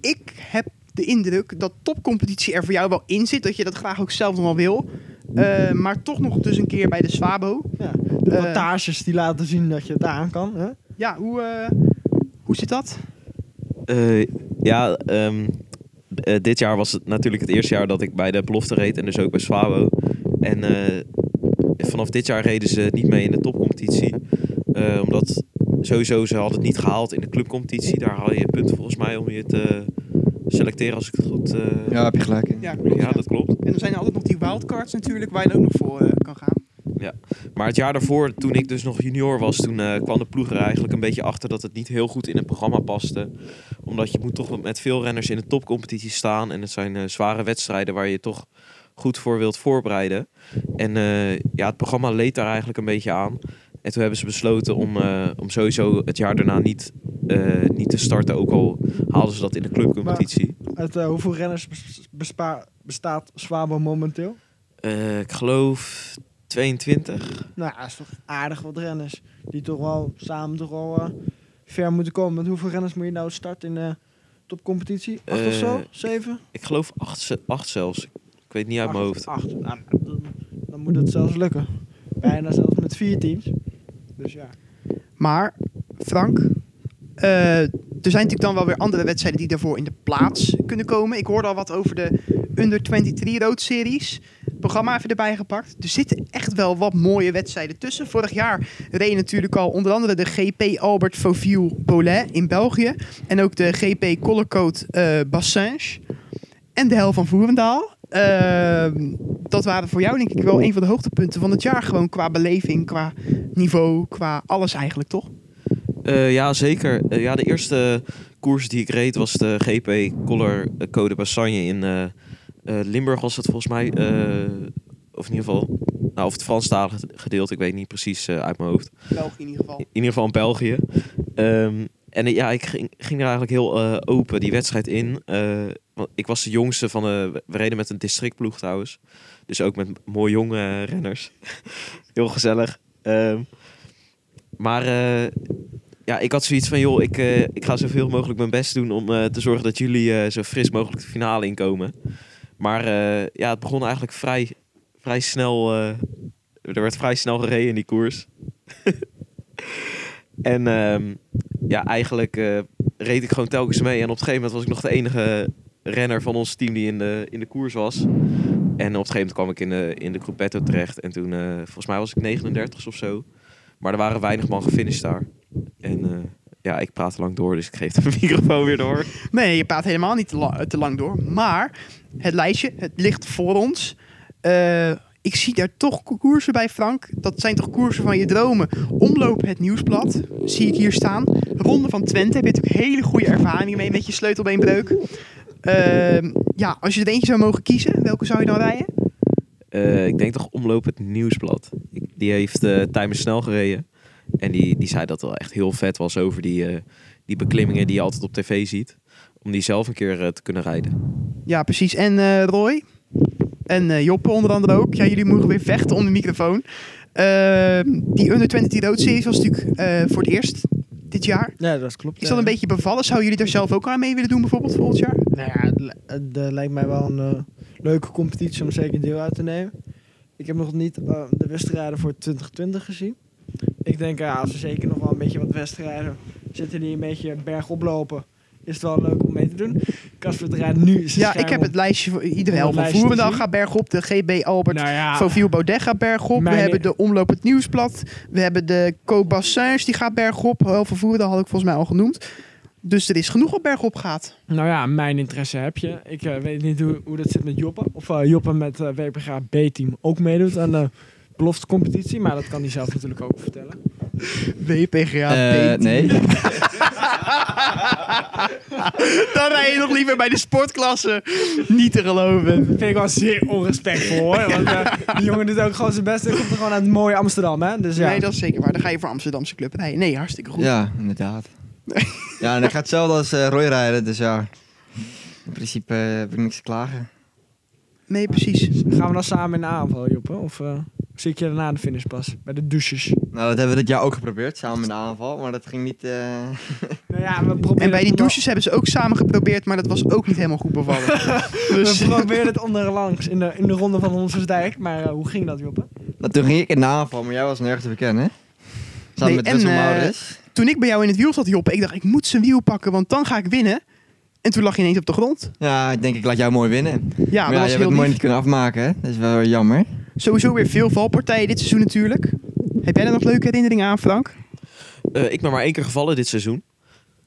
Ik heb de indruk dat topcompetitie er voor jou wel in zit. Dat je dat graag ook zelf nog wel wil. Eh, maar toch nog dus een keer bij de Swabo. Ja, de Eh. wattages die laten zien dat je het aan kan. Hè? Ja, hoe, eh, hoe zit dat? Eh, ja, ehm, eh, dit jaar was het natuurlijk het eerste jaar dat ik bij de belofte reed en dus ook bij Swabo. En eh, vanaf dit jaar reden ze niet mee in de topcompetitie. Eh, omdat sowieso ze hadden het niet gehaald in de clubcompetitie. Daar haal je punten volgens mij om je te selecteren als ik het goed... eh, Ja, heb je gelijk in. Ja, klopt. ja, ja. dat klopt. En er zijn altijd nog die wildcards natuurlijk, waar je ook nog voor eh, kan gaan. Maar het jaar daarvoor, toen ik dus nog junior was, toen eh, kwam de ploeg er eigenlijk een beetje achter dat het niet heel goed in het programma paste. Omdat je moet toch met veel renners in de topcompetitie staan. En het zijn eh, zware wedstrijden waar je toch goed voor wilt voorbereiden. En eh, ja, het programma leed daar eigenlijk een beetje aan. En toen hebben ze besloten om, eh, om sowieso het jaar daarna niet, niet te starten. Ook al haalden ze dat in de clubcompetitie. Uit eh, hoeveel renners bespa- bestaat Swabo momenteel? Eh, ik geloof 22. Nou, dat is toch aardig wat renners. Die toch wel samen toch wel eh, ver moeten komen. Met hoeveel renners moet je nou starten in de topcompetitie? Acht of Eh, zo? Zeven? Ik geloof 8, acht zelfs. Ik weet niet uit mijn hoofd. Acht. Nou, dan, dan moet het zelfs lukken. Bijna zelfs met vier teams. Dus ja. Maar, Frank, eh, er zijn natuurlijk dan wel weer andere wedstrijden die daarvoor in de plaats kunnen komen. Ik hoorde al wat over de Under 23 Road Series. Programma even erbij gepakt. Er zitten echt wel wat mooie wedstrijden tussen. Vorig jaar reed natuurlijk al onder andere de GP Albert Fauville Bolet in België. En ook de GP Collercoat eh Bassins. En de hel van Voerendaal. Ehm, dat waren voor jou denk ik wel een van de hoogtepunten van het jaar. Gewoon qua beleving, qua niveau, qua alles eigenlijk, toch? Eh, ja, zeker. Eh, ja, de eerste koers die ik reed was de GP Color Code Bassagne in eh, eh, Limburg was het volgens mij. eh, of in ieder geval, nou, of het Franstalige gedeelte, ik weet niet precies eh, uit mijn hoofd. België in ieder geval. In ieder geval in België. Ehm, en eh, ja, ik ging, ging er eigenlijk heel eh, open die wedstrijd in. Eh, want ik was de jongste van de... We reden met een districtploeg trouwens. Dus ook met mooi jonge eh, renners. heel gezellig. Ehm, maar eh, ja, ik had zoiets van... joh, ik, eh, ik ga zoveel mogelijk mijn best doen... om eh, te zorgen dat jullie eh, zo fris mogelijk de finale inkomen. Maar ja, het begon eigenlijk vrij, vrij snel... er werd vrij snel gereden in die koers. En ehm, ja, eigenlijk reed ik gewoon telkens mee. En op het gegeven moment was ik nog de enige renner van ons team die in de, in de koers was. En op het gegeven moment kwam ik in de, in de Gruppetto terecht. En toen, volgens mij was ik 39 of zo. Maar er waren weinig man gefinished daar. En eh, ja, ik praat te lang door, dus ik geef de microfoon weer door. Nee, je praat helemaal niet te, la- te lang door. Maar het lijstje, het ligt voor ons. Eh, ik zie daar toch koersen bij, Frank. Dat zijn toch koersen van je dromen. Omloop het nieuwsblad, zie ik hier staan. Ronde van Twente, heb je natuurlijk hele goede ervaringen mee met je sleutelbeenbreuk. Ehm, ja, als je er eentje zou mogen kiezen, welke zou je dan rijden? Eh, ik denk toch omloop het nieuwsblad. Die heeft uh, Timer snel gereden. En die, die zei dat het wel echt heel vet was over die, eh, die beklimmingen die je altijd op tv ziet. Om die zelf een keer eh, te kunnen rijden. Ja, precies. En eh, Roy? En eh, Joppe onder andere ook. Ja, jullie mogen weer vechten om de microfoon. Ehm, die Under 20 Road Series was natuurlijk eh, voor het eerst dit jaar. Ja, dat klopt. Is dat een beetje bevallen? Zou jullie er zelf ook aan mee willen doen bijvoorbeeld volgend jaar? Nou ja, eh, lijkt mij wel een leuke competitie om zeker deel uit te nemen. Ik heb nog niet eh, de wedstrijden voor 2020 gezien. Ik denk, ja, als er zeker nog wel een beetje wat wedstrijden zitten die een beetje bergop lopen, is het wel leuk om mee te doen. Casper rijdt nu Ja, ik heb op. het lijstje voor iedereen. Voerendag zien. gaat bergop, de GB Albert Nou ja, Baudet gaat bergop. We hebben de Omloop het Nieuwsblad. We hebben de Co Bassins, die gaat bergop. Heel veel Voerendag had ik volgens mij al genoemd. Dus er is genoeg wat bergop gaat. nou ja, mijn interesse heb je. Ik eh, weet niet hoe, hoe dat zit met Joppe. Of eh, Joppe met eh WPG B-team ook meedoet aan de competitie. Maar dat kan hij zelf natuurlijk ook vertellen. WPGA Eh, nee. Dan rij je nog liever bij de sportklasse. Niet te geloven. Dat vind ik wel zeer onrespectvol hoor. Want eh, die jongen doet ook gewoon zijn best. En komt er gewoon uit het mooie Amsterdam, hè? Dus ja. Nee, dat is zeker waar. Dan ga je voor Amsterdamse club rijden. Nee, hartstikke goed. Ja, inderdaad. ja, en ik ga hetzelfde als eh, Roy rijden, dus ja. In principe heb ik niks te klagen. Nee, precies. Gaan we dan samen in de aanval, Joppe? Of eh, zie ik je daarna de finish pas? Bij de douches. Nou, dat hebben we dit jaar ook geprobeerd, samen met de aanval, maar dat ging niet... eh, Nou ja, we proberen En bij die douches hebben ze ook samen geprobeerd, maar dat was ook niet helemaal goed bevallen. dus We probeerden het onderlangs in de, in de ronde van Honsersdijk. Maar eh, hoe ging dat, Joppe? nou, toen ging ik in de aanval, maar jij was nergens te bekennen, hè? Samen Nee, met Wessel eh, Maurits. toen ik bij jou in het wiel zat, Joppe, ik dacht, ik moet zijn wiel pakken, want dan ga ik winnen. En toen lag je ineens op de grond. Ja, ik denk ik laat jou mooi winnen. Ja, maar dat ja, was je hebt het mooi niet kunnen afmaken, hè? Dat is wel jammer. Sowieso weer veel valpartijen dit seizoen natuurlijk. Heb jij er nog leuke herinneringen aan, Frank? Eh, ik ben maar één keer gevallen dit seizoen.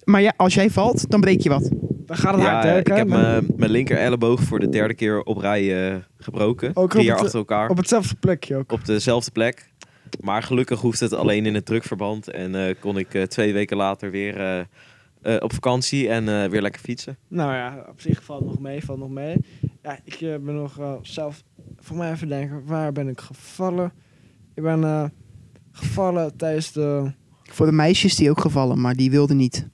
Maar ja, als jij valt, dan breek je wat. We gaan het hard, Ja, hè? ik heb mijn mijn linker elleboog voor de derde keer op rij eh, gebroken. Ook Drie jaar het- achter elkaar. Op hetzelfde plekje ook. op dezelfde plek. Maar gelukkig hoeft het alleen in het drukverband. En eh, kon ik eh, twee weken later weer eh, op vakantie en eh, weer lekker fietsen. Nou ja, op zich valt nog mee, valt nog mee. Ja, ik eh, ben nog eh, zelf, voor mij even denken, waar ben ik gevallen? Ik ben eh, gevallen tijdens de... Voor de meisjes die ook gevallen, maar die wilden niet.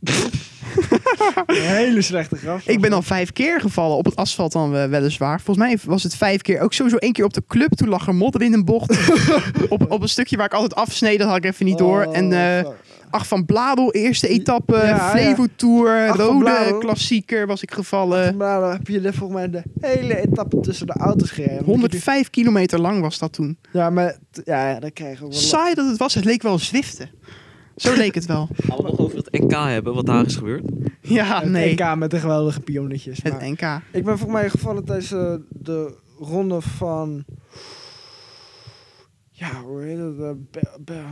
Een hele slechte grap. Ik ben al vijf keer gevallen op het asfalt dan eh, weliswaar. Volgens mij was het vijf keer. Ook sowieso één keer op de club. Toen lag er modder in een bocht. op, op een stukje waar ik altijd afsneed. Dat had ik even niet door. Oh, En eh. Ach van Bladel, eerste etappe. Ja, Flevo Tour. Van Rode klassieker was ik gevallen. Maar dan heb je volgens mij de hele etappe tussen de auto's gereden. Want ik heb 105 kilometer lang was dat toen. Ja, maar ja, ja, dat krijgen we wel. Saai dat het was. Het leek wel Zwiften. Zo leek het wel. Gaan we nog over het NK hebben, wat daar is gebeurd? Ja, Het nee. NK met de geweldige pionnetjes. Het maar- NK. Ik ben volgens mij gevallen tijdens eh, de ronde van... Ja, hoe heet het? eh, Be- Be-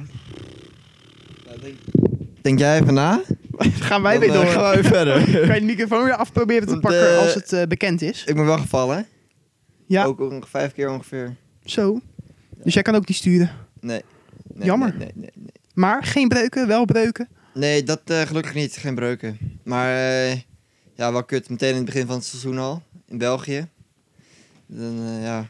Denk jij even na? Gaan wij Dan, weer eh, door. gaan we weer verder. Kan je de microfoon weer afproberen te pakken eh, als het eh, bekend is? Ik ben wel gevallen. Ja, Ook onge- vijf keer ongeveer. zo. Dus jij kan ook niet sturen. Nee. nee Jammer. Nee, nee, nee, nee. Maar geen breuken, wel breuken. Nee, dat eh, gelukkig niet. Geen breuken. Maar eh, ja, wel kut. Meteen in het begin van het seizoen al. In België. Dan, eh, ja.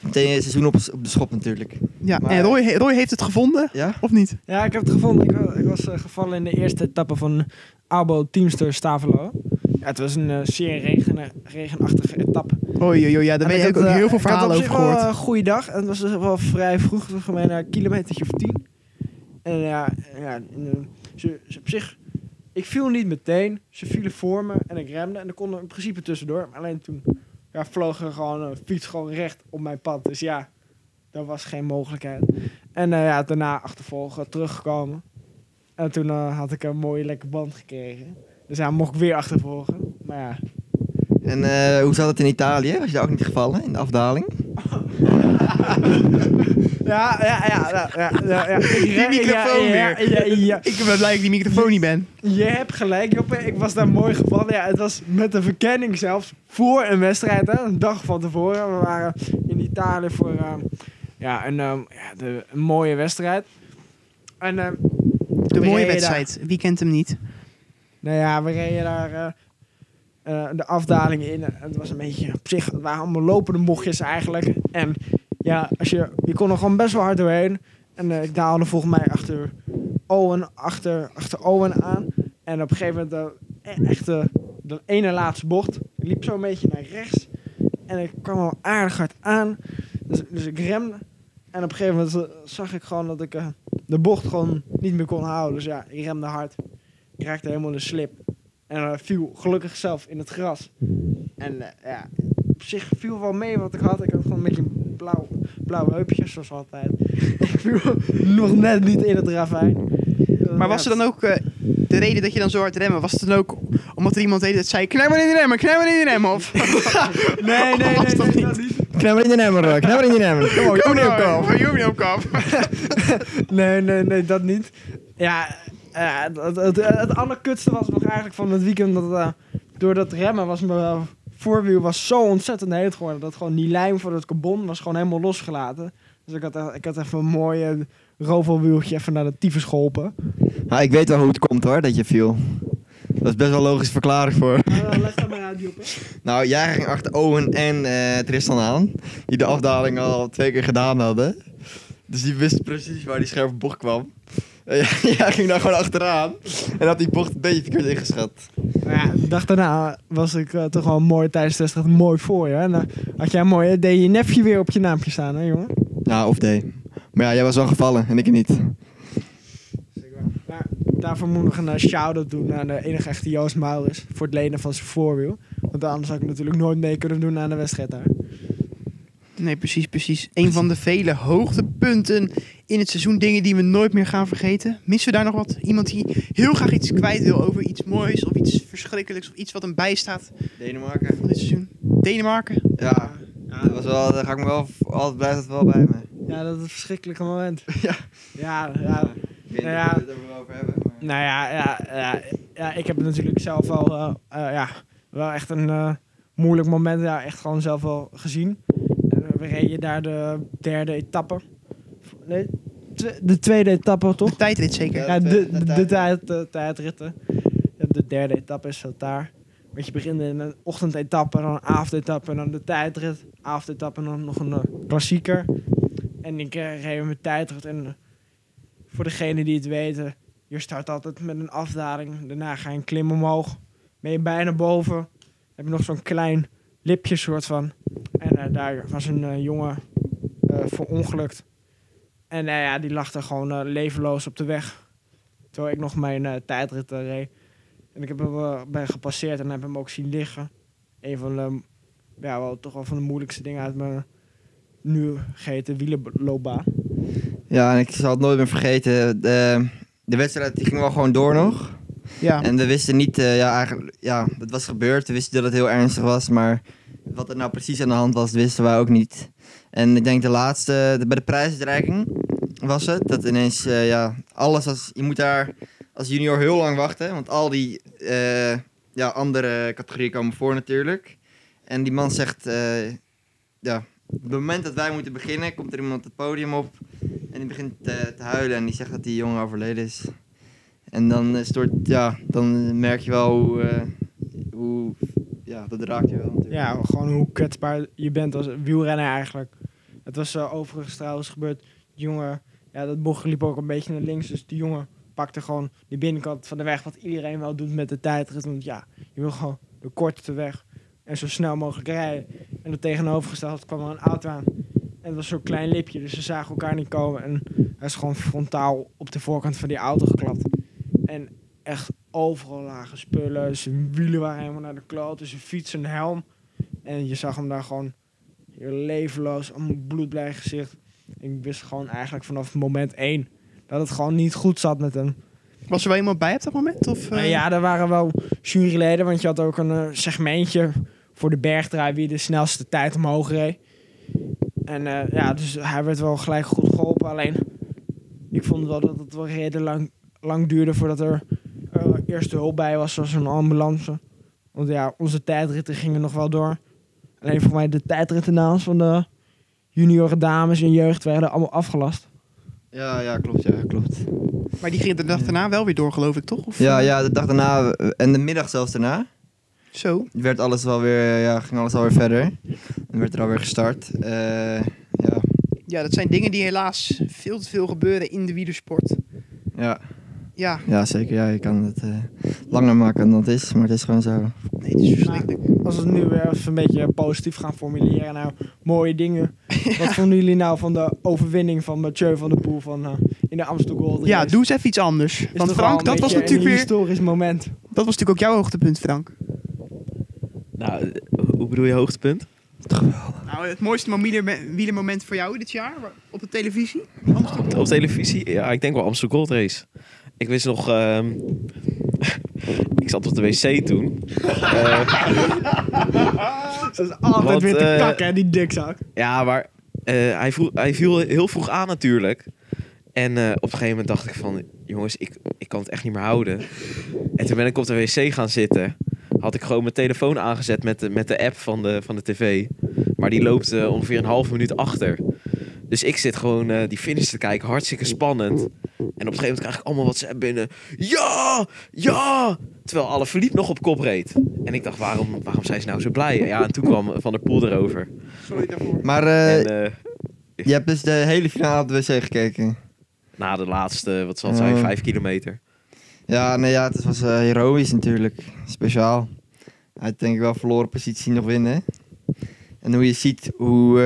Meteen het seizoen op, op de schop natuurlijk. Ja, Maar- en Roy, Roy heeft het gevonden, Ja? of niet? Ja, ik heb het gevonden. Ik, wa- ik was eh, gevallen in de eerste etappe van Albo Teamster Stavelo. Ja, het was een zeer regen, regenachtige etappe. Oei, oei, oei, ja, daar je ik ook heel veel verhalen over wel gehoord. een goede dag. En het was dus wel vrij vroeg, voor mij een kilometertje of tien. En ja, ja in, eh, ze, ze op zich... Ik viel niet meteen. Ze vielen voor me en ik remde. En er kon er in principe tussendoor. Maar alleen toen ja, vloog er gewoon een fiets gewoon recht op mijn pad. Dus ja, dat was geen mogelijkheid. En eh, ja, daarna achtervolgen, teruggekomen. En toen eh, had ik een mooie lekker band gekregen. Dus ja, mocht ik weer achtervolgen. Maar ja, En eh, hoe zat het in Italië? Was je daar ook niet gevallen in de afdaling? Ja, ja, ja, ja, ja, ja, Die microfoon ja, ja, weer. Ja, ja, Ik ben blij dat ik die microfoon niet ben. Je hebt gelijk, Joppe. Ik was daar mooi gevallen. Ja, het was met de verkenning zelfs voor een wedstrijd, hè, een dag van tevoren. We waren in Italië voor eh, ja, een, ehm, ja, de, een mooie wedstrijd. En ehm, De mooie wedstrijd. Wie kent hem niet? Nou ja, we reden daar eh, eh, de afdaling in. En het was een beetje op zich, waren allemaal lopende bochtjes eigenlijk. En ja, als je, je kon er gewoon best wel hard doorheen. En eh, ik daalde volgens mij achter Owen, achter, achter Owen aan. En op een gegeven moment, eh, echt de, ene laatste bocht, ik liep zo een beetje naar rechts. En ik kwam al aardig hard aan. Dus, dus ik remde. En op een gegeven moment eh, zag ik gewoon dat ik eh, de bocht gewoon niet meer kon houden. Dus ja, ik remde hard. Ik raakte helemaal in de slip. En eh, viel gelukkig zelf in het gras. En eh, ja, op zich viel wel mee wat ik had. Ik had gewoon een beetje een blauw, blauw heupje, zoals altijd. ik viel nog net niet in het ravijn. Maar was er dan ook eh, de reden dat je dan zo hard remmen? Was het dan ook omdat er iemand deed dat zei: knijp maar in de remmen, knijp maar in de remmen? Of Nee, nee, nee, dat nee, niet? dat niet. Knapper in de nemmer, knapper in de nemmer. Kom op, kom op, kom op. Je. Nee, nee, nee, dat niet. Ja, eh, het, het, het, allerkutste was nog eigenlijk van het weekend dat eh, door dat remmen was mijn voorwiel was zo ontzettend heet geworden dat gewoon die lijm voor het carbon was gewoon helemaal losgelaten. Dus ik had, eh, ik had even een mooi eh, rovelwieltje even naar de tyfus geholpen. Nou, ik weet wel hoe het komt hoor, dat je viel. Dat is best wel logisch verklaring voor. leg dat maar uit. Nou, jij ging achter Owen en eh, Tristan aan. Die de afdaling al twee keer gedaan hadden. Dus die wisten precies waar die scherpe bocht kwam. Jij jij ging daar gewoon achteraan. En had die bocht een beetje verkeerd ingeschat. Maar ja, de dag daarna was ik eh, toch wel mooi tijdens de wedstrijd mooi voor je. En dan had jij mooi, hè, deed je nefje weer op je naampje staan, hè jongen? Ja, of D. Maar ja, jij was wel gevallen en ik niet. Maar daarvoor moet ik nog een eh, shout-out doen aan de enige echte Joost Maurits voor het lenen van zijn voorwiel. Want anders had ik natuurlijk nooit mee kunnen doen aan de wedstrijd daar. Nee, precies, precies. Een van de vele hoogtepunten in het seizoen. Dingen die we nooit meer gaan vergeten. Missen we daar nog wat? Iemand die heel graag iets kwijt wil over iets moois of iets verschrikkelijks of iets wat hem bijstaat Denemarken. van dit seizoen? Denemarken? Ja, dat was wel, daar ga ik me wel, altijd blijft het wel bij me. Ja, dat is een verschrikkelijke moment. Ja. Ja, ja. Ik weet niet Nou ja. of we het er wel over hebben. Maar... Nou ja, ja, ja, ja, ik heb natuurlijk zelf wel, eh, eh, ja, wel echt een eh, moeilijk moment ja, echt gewoon zelf wel gezien. We reden daar de derde etappe. Nee, de tweede etappe toch? De tijdrit zeker. Ja. De de, de, tijd, de tijdritten. De derde etappe is dat daar. Want je begint in een ochtendetappe, dan een avondetappe, en dan de tijdrit. Avondetappe en dan nog een eh, klassieker. En ik uh, reed met tijdrit. En eh, voor degenen die het weten, je start altijd met een afdaling. Daarna ga je een klim omhoog. Ben je bijna boven. heb je nog zo'n klein lipje soort van. Daar was een eh, jongen eh verongelukt. En eh, ja, die lag er gewoon eh, levenloos op de weg. Terwijl ik nog mijn tijdrit reed. En ik heb hem ben gepasseerd en heb hem ook zien liggen. Een van de, ja, wel, toch wel van de moeilijkste dingen uit mijn nu geheten wielerloopbaan. Ja, en ik zal het nooit meer vergeten. De, de wedstrijd die ging wel gewoon door nog. Ja. En we wisten niet, eh, ja, eigenlijk, ja, dat was gebeurd. We wisten dat het heel ernstig was, maar wat er nou precies aan de hand was, wisten wij ook niet. En ik denk de laatste, bij de prijsuitreiking was het, dat ineens, eh, ja, alles als, je moet daar als junior heel lang wachten, want al die eh, ja, andere categorieën komen voor natuurlijk. En die man zegt, eh, ja, op het moment dat wij moeten beginnen, komt er iemand het podium op En die begint te, huilen en die zegt dat die jongen overleden is. En dan, door- ja, dan merk je wel hoe, hoe... Ja, dat raakt je wel natuurlijk. Ja, gewoon hoe kwetsbaar je bent als wielrenner eigenlijk. Het was uh, overigens trouwens gebeurd. Die jongen, ja, dat bocht liep ook een beetje naar links. Dus die jongen pakte gewoon de binnenkant van de weg. Wat iedereen wel doet met de tijdrit. Want ja, je wil gewoon de kortste weg. En zo snel mogelijk rijden. En er tegenovergesteld kwam er een auto aan. En het was zo'n klein lipje. Dus ze zagen elkaar niet komen. En hij is gewoon frontaal op de voorkant van die auto geklapt. En echt overal lagen spullen. Zijn wielen waren helemaal naar de kloten. Zijn fiets, zijn helm. En je zag hem daar gewoon heel levenloos, een bloedblij gezicht. Ik wist gewoon eigenlijk vanaf moment één dat het gewoon niet goed zat met hem. Was er wel iemand bij op dat moment? Of, eh? Maar ja, er waren wel juryleden, want je had ook een eh, segmentje voor de bergdraai wie de snelste tijd omhoog reed. En eh, ja, dus hij werd wel gelijk goed geholpen. Alleen, ik vond wel dat het wel redelijk lang, lang duurde voordat er eh, eerste hulp bij was, zoals een ambulance. Want ja, onze tijdritten gingen nog wel door. Alleen voor mij de tijdrittennaams van de junioren dames en jeugd werden allemaal afgelast. Ja, ja, klopt, ja, klopt. Maar die ging de dag daarna wel weer door, geloof ik, toch? Of, Ja, eh, ja, de dag daarna en de middag zelfs daarna Zo. werd alles wel weer, ja, ging alles alweer verder. En werd er alweer gestart. Eh, ja, Ja, dat zijn dingen die helaas veel te veel gebeuren in de wielersport. ja, Ja, ja, zeker. Ja, je kan het eh, langer maken dan het is, maar het is gewoon zo. nee, het is verschrikkelijk. Als we het nu weer even een beetje positief gaan formuleren. Nou, mooie dingen. Wat vonden jullie nou van de overwinning van Mathieu van der Poel van, eh, in de Amstel Gold Race? Ja, doe eens even iets anders. Is Want Frank, een dat was natuurlijk een weer... historisch moment. Dat was natuurlijk ook jouw hoogtepunt, Frank. Nou, eh, hoe bedoel je hoogtepunt? Nou, het mooiste wielermoment voor jou dit jaar op de televisie? Amsterdam. Op televisie? Ja, ik denk wel Amsterdam Gold Race. Ik wist nog... ehm, ik zat op de wc toen. Dat is altijd weer te eh, kakken, hè, die dikzak. ja, maar eh, hij, vroeg, hij viel heel vroeg aan natuurlijk. En eh, op een gegeven moment dacht ik van... Jongens, ik, ik kan het echt niet meer houden. En toen ben ik op de wc gaan zitten. Had ik gewoon mijn telefoon aangezet met de, met de app van de, van de tv. Maar die loopt ongeveer een half minuut achter. Dus ik zit gewoon eh, die finish te kijken. Hartstikke spannend. En op een gegeven moment krijg ik allemaal WhatsApp binnen. Ja! Ja! Terwijl alle verliep nog op kop reed. En ik dacht, waarom, waarom zijn ze nou zo blij? Ja, en toen kwam Van der Poel erover. Sorry daarvoor. Maar eh, en eh, je hebt dus de hele finale op de wc gekeken. na de laatste, wat zal het zijn, vijf kilometer. Ja, nee, ja, het was eh, heroïs natuurlijk. Speciaal. Hij had denk ik wel verloren positie nog winnen. En hoe je ziet hoe...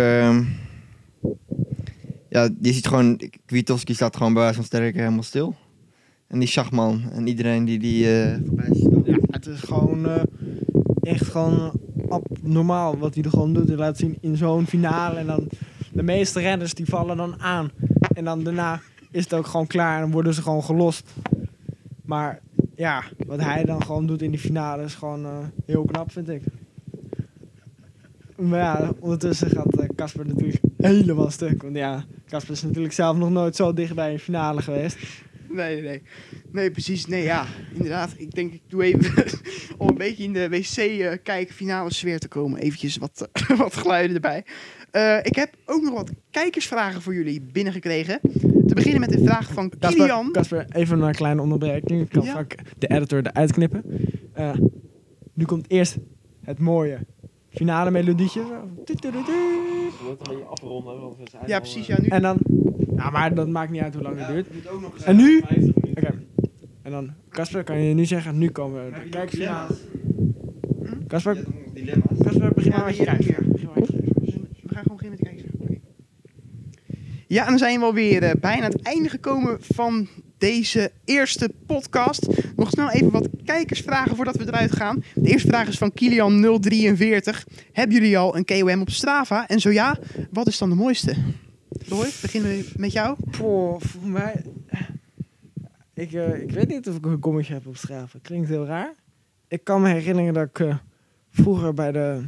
ja, je ziet gewoon... Kwiatkowski staat gewoon bij wijze van sterke helemaal stil. En die Schachman en iedereen die die eh voorbij ziet. Ja, het is gewoon eh, echt gewoon abnormaal wat hij er gewoon doet. Hij laat zien in zo'n finale. En dan de meeste renners die vallen dan aan. En dan daarna is het ook gewoon klaar en worden ze gewoon gelost. Maar ja, wat hij dan gewoon doet in die finale is gewoon eh, heel knap, vind ik. Maar ja, ondertussen gaat Casper natuurlijk helemaal stuk. Want ja, Casper is natuurlijk zelf nog nooit zo dicht bij een finale geweest. Nee, nee, nee. Nee, precies. Nee, ja, inderdaad. Ik denk, ik doe even om een beetje in de wc eh kijken, finale sfeer te komen. Eventjes wat, wat geluiden erbij. Eh, ik heb ook nog wat kijkersvragen voor jullie binnengekregen. Te beginnen met een vraag van Casper, Kilian. Casper, even een kleine onderbreking. Ik kan Ja. vaak de editor eruit knippen. Eh, nu komt eerst het mooie finale melodietje. wordt een beetje afronden, want we zijn Ja, precies. Ja, nu. En dan... Ja, maar dat maakt niet uit hoe lang het duurt. En nu? Oké. En dan, Casper, kan je nu zeggen, nu komen we de kijkersfinale. Casper, Casper, begin maar met je kijken. We gaan gewoon beginnen met de kijkers. Oké. Ja, en dan zijn we alweer eh, bijna aan het einde gekomen van deze eerste podcast. Nog snel even wat kijkersvragen voordat we eruit gaan. De eerste vraag is van Kilian043. Hebben jullie al een KOM op Strava? En zo ja, wat is dan de mooiste? Roy, beginnen we met jou? Poh, voor mij... Ik, eh, ik weet niet of ik een kommetje heb op Strava. Klinkt heel raar. Ik kan me herinneren dat ik eh, vroeger bij de,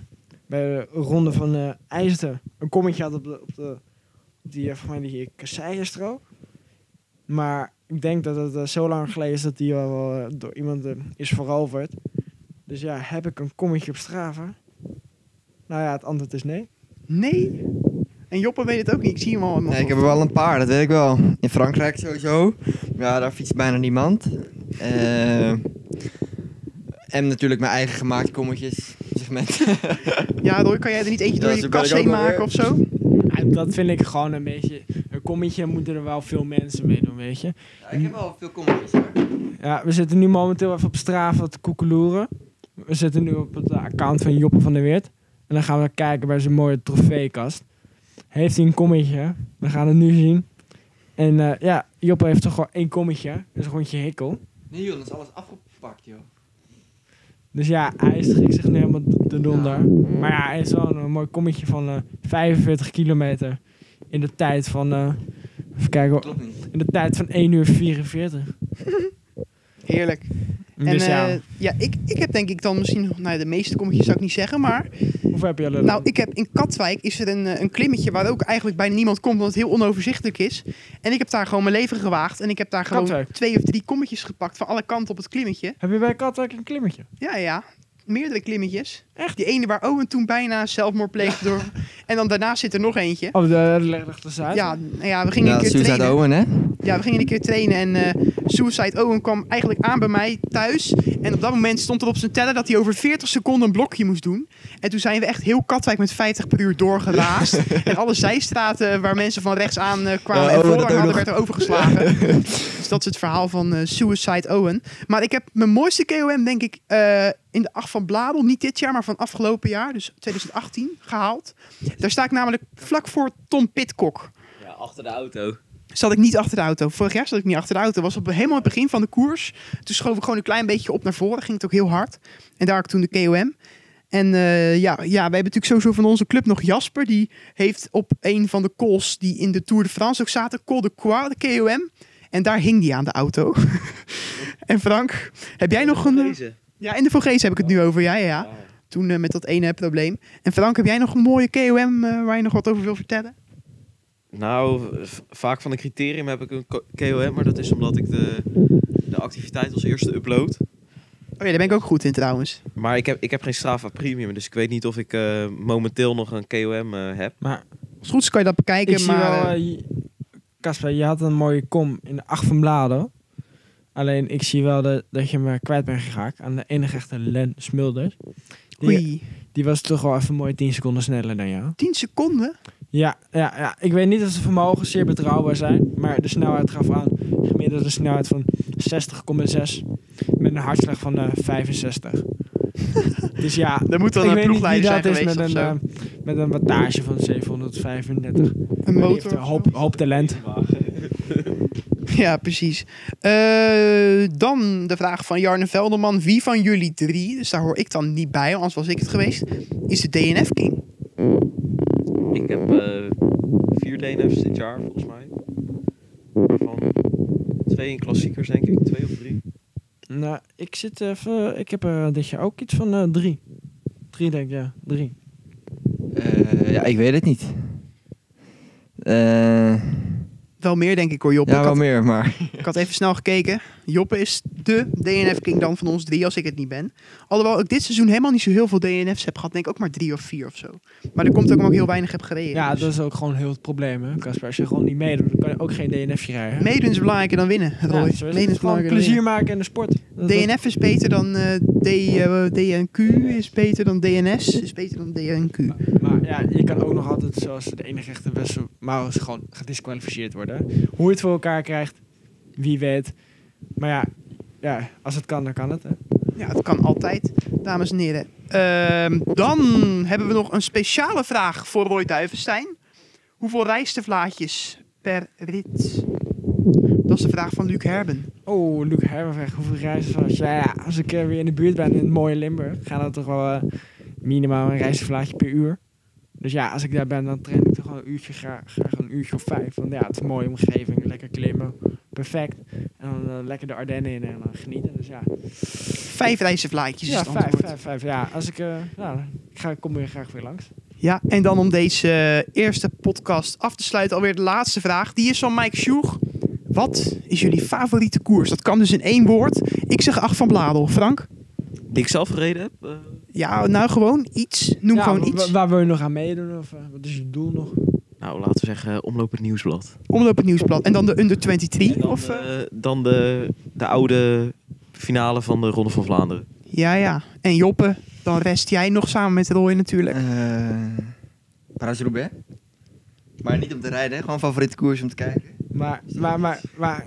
bij de ronde van eh IJsden een kommetje had op, de, op, de, die, voor mij die kasseienstrook. Maar ik denk dat het eh, zo lang geleden is dat die wel eh, door iemand eh, is veroverd. Dus ja, heb ik een kommetje op Strava? Nou ja, het antwoord is nee. Nee? En Joppe weet het ook niet. Ik zie hem al. Nee, ik heb er wel een paar, dat weet ik wel. In Frankrijk sowieso. Ja, daar fietst bijna niemand. Eh, en natuurlijk mijn eigen gemaakte kommetjes. Segment. Ja, Roy, kan jij er niet eentje door Ja, je zo ben kas ik ook heen maken of zo? Ja, dat vind ik gewoon een beetje... Kommetje moeten er wel veel mensen mee doen, weet je. ik heb wel veel kommetjes hoor. Ja, we zitten nu momenteel even op Strava te koekeloeren. We zitten nu op het account van Joppe van der Weert. En dan gaan we kijken bij zijn mooie trofeekast. Heeft hij een kommetje? We gaan het nu zien. En eh, ja, Joppe heeft toch wel één kommetje. Dus een rondje hikkel. Nee joh, dat is alles afgepakt joh. Dus ja, hij schikt zich nu helemaal de donder. Maar ja, hij is wel een, mooi kommetje van eh 45 kilometer. In de tijd van... eh, even kijken hoor. In de tijd van 1 uur 44. Heerlijk. En ja, ja, ja ik, ik heb denk ik dan misschien nog, nou de meeste kommetjes zou ik niet zeggen, maar hoeveel heb je al? nou ik heb in Katwijk is er een, eh, een klimmetje waar ook eigenlijk bijna niemand komt, omdat het heel onoverzichtelijk is. En ik heb daar gewoon mijn leven gewaagd en ik heb daar gewoon Katwijk? twee of drie kommetjes gepakt van alle kanten op het klimmetje. Heb je bij Katwijk een klimmetje? Ja, ja. Meerdere klimmetjes. Echt? Die ene waar Owen toen bijna zelfmoord pleegde door. En dan daarna zit er nog eentje. Oh, de, de leg uit. Ja, ja, we gingen Ja, een keer Suicide trainen. Owen hè? Ja, we gingen een keer trainen en eh, Suicide Owen kwam eigenlijk aan bij mij thuis. En op dat moment stond er op zijn teller dat hij over 40 seconden een blokje moest doen. En toen zijn we echt heel Katwijk met 50 per uur doorgeraasd. en alle zijstraten waar mensen van rechts aan eh, kwamen en Owen voorrang hadden, nog. werd er overgeslagen. dus dat is het verhaal van eh, Suicide Owen. Maar ik heb mijn mooiste KOM denk ik eh, in de acht van Bladel. Niet dit jaar, maar van afgelopen jaar. Dus 2018 gehaald. Daar sta ik namelijk vlak voor Tom Pitcock Ja, achter de auto. zat ik niet achter de auto. Vorig jaar zat ik niet achter de auto. Was op helemaal het begin van de koers. Toen schoof ik gewoon een klein beetje op naar voren. Ging het ook heel hard. En daar had ik toen de KOM. En eh, ja, ja, wij hebben natuurlijk sowieso van onze club nog Jasper. Die heeft op een van de calls die in de Tour de France ook zaten. Col de Croix, de KOM. En daar hing die aan de auto. en Frank, heb jij nog een... Deze. Ja, in de Vogees heb ik het nu over. Ja, ja, ja. Toen eh, met dat ene probleem. En Frank, heb jij nog een mooie KOM eh, waar je nog wat over wil vertellen? Nou, vaak van de criterium heb ik een ko- KOM, maar dat is omdat ik de, de activiteit als eerste upload. Oh ja, daar ben ik ook goed in trouwens. Maar ik heb, ik heb geen Strava Premium, dus ik weet niet of ik eh, momenteel nog een KOM eh, heb. Maar Als het goed is kan je dat bekijken. ik zie maar, Casper, je had een mooie kom in de acht van bladen. Alleen ik zie wel dat, dat je me kwijt bent geraakt aan de enige echte Len Smulders. Die, oei, die was toch wel even mooi 10 seconden sneller dan jou. 10 seconden? Ja, ja, ja, ik weet niet of de vermogen zeer betrouwbaar zijn. Maar de snelheid gaf aan gemiddelde snelheid van 60,6 met een hartslag van eh 65. dus ja, Er moet dan ik een weet niet wie ploegleider zijn dat is geweest met of een, zo. eh, met een wattage van 735. Een motor. een hoop, talent. Ja, precies. Eh, dan de vraag van Jarne Velderman. Wie van jullie drie, dus daar hoor ik dan niet bij, anders was ik het geweest, is de DNF King? Ik heb eh, vier DNF's dit jaar, volgens mij. Waarvan twee in klassiekers, denk ik. Twee of drie. Nou, ik zit even. Ik heb er dit jaar ook iets van eh, drie. Drie, denk ik, ja. Drie. Eh, ja, ik weet het niet. Eh, Wel meer, denk ik hoor, Joppe. ja, wel had, meer, maar... ik had even snel gekeken. Joppe is de DNF King dan van ons drie, als ik het niet ben. Alhoewel ik dit seizoen helemaal niet zo heel veel DNF's heb gehad. Denk ik ook maar drie of vier of zo. Maar er komt ook ik heel weinig heb gereden. Ja, dus. dat is ook gewoon heel het probleem, hè, Casper. Als je gewoon niet meedoet, dan kan je ook geen DNF'je rijden. Meedoen is belangrijker dan winnen, Ja, Roy. zo is is Gewoon plezier maken in de sport. Dat- DNF is beter dan eh, D, eh, DNQ, is beter dan DNS, is beter dan DNQ. Maar ja, je kan ook nog altijd, zoals de enige echte Wessel Maurits, gewoon gedisqualificeerd worden. Hoe je het voor elkaar krijgt, wie weet. Maar ja, ja als het kan, dan kan het. Hè. Ja, het kan altijd, dames en heren. Ehm, dan hebben we nog een speciale vraag voor Roy Duivenstein. Hoeveel rijstevlaatjes per rit? Dat is de vraag van Luc Herben. Oh, Luc Herberg, hoeveel reizen was Ja, ja, als ik eh, weer in de buurt ben in het mooie Limburg, gaat dat toch wel eh, minimaal een reisvlaatje per uur. Dus ja, als ik daar ben, dan train ik toch wel een uurtje, graag, graag een uurtje of vijf. Want ja, het is een mooie omgeving, lekker klimmen, perfect. En dan eh, lekker de Ardennen in en dan genieten. Dus ja, Vijf rijstevlaatjes is ja het vijf, antwoord. vijf, vijf. Ja, als ik, eh, ja, ik ga, kom weer graag weer langs. Ja, en dan om deze eh, eerste podcast af te sluiten, alweer de laatste vraag. Die is van Mike Sjoeg. Wat is jullie favoriete koers? Dat kan dus in één woord. Ik zeg acht van Bladel. Frank? Die ik zelf gereden heb. eh, Ja, nou gewoon iets. Noem Ja, gewoon iets. Waar wil je nog aan meedoen? Of wat is je doel nog? Nou, laten we zeggen, omloop het nieuwsblad. Omloop het nieuwsblad. En dan de under 23? En dan, of, eh? eh, dan de, de oude finale van de Ronde van Vlaanderen. Ja, ja. En Joppe, dan rest jij nog samen met Roy natuurlijk. Eh Parijs-Roubaix. Maar niet om te rijden, hè? gewoon favoriete koers om te kijken. Maar, maar, maar, maar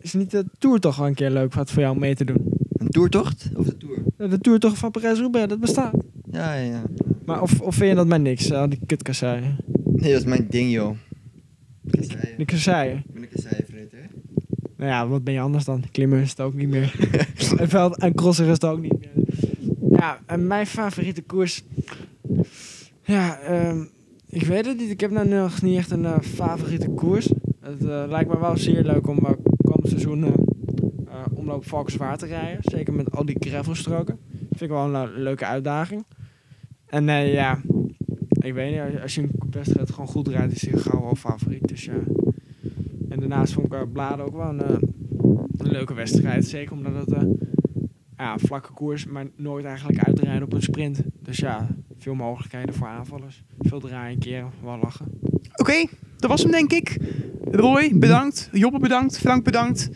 is niet de Tour toch wel een keer leuk wat voor jou om mee te doen? Een toertocht? Of de tour? De Tour toch van Parijs-Roubaix, dat bestaat. Ja, ja, ja. Maar of, of vind je dat maar niks, al die kutkasseien? Nee, dat is mijn ding, joh. Kasseien. Die kasseien. Ik ben een kasseienvreter, hè? Nou ja, wat ben je anders dan? Klimmer is het ook niet meer. en veld en crosser is het ook niet meer. Ja, en mijn favoriete koers... Ja, ehm, ik weet het niet. Ik heb nou nog niet echt een eh, favoriete koers. Het eh, lijkt me wel zeer leuk om uh, komend seizoen omloop Valkenswaard te rijden. Zeker met al die gravelstroken. Vind ik wel een leuke uitdaging. En ja, ik weet niet. Als je een wedstrijd gewoon goed rijdt, is hij gauw wel favoriet. Dus ja. En daarnaast vond ik uh, Bladen ook wel een, eh, een leuke wedstrijd. Zeker omdat het eh, ja, vlakke koers, maar nooit eigenlijk uitrijden op een sprint. Dus ja, veel mogelijkheden voor aanvallers. Veel draaien keren, wel lachen. Oké, dat was hem denk ik. Roy, bedankt. Joppe bedankt. Frank bedankt.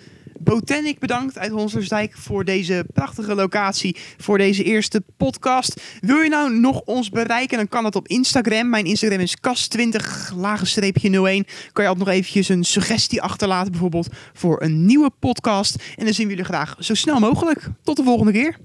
Botanic bedankt uit Honsersdijk voor deze prachtige locatie, voor deze eerste podcast. Wil je nou nog ons bereiken, dan kan dat op Instagram. Mijn Instagram is kas20 lagenstreepje 01. Kan je altijd nog eventjes een suggestie achterlaten bijvoorbeeld voor een nieuwe podcast. En dan zien we jullie graag zo snel mogelijk. Tot de volgende keer.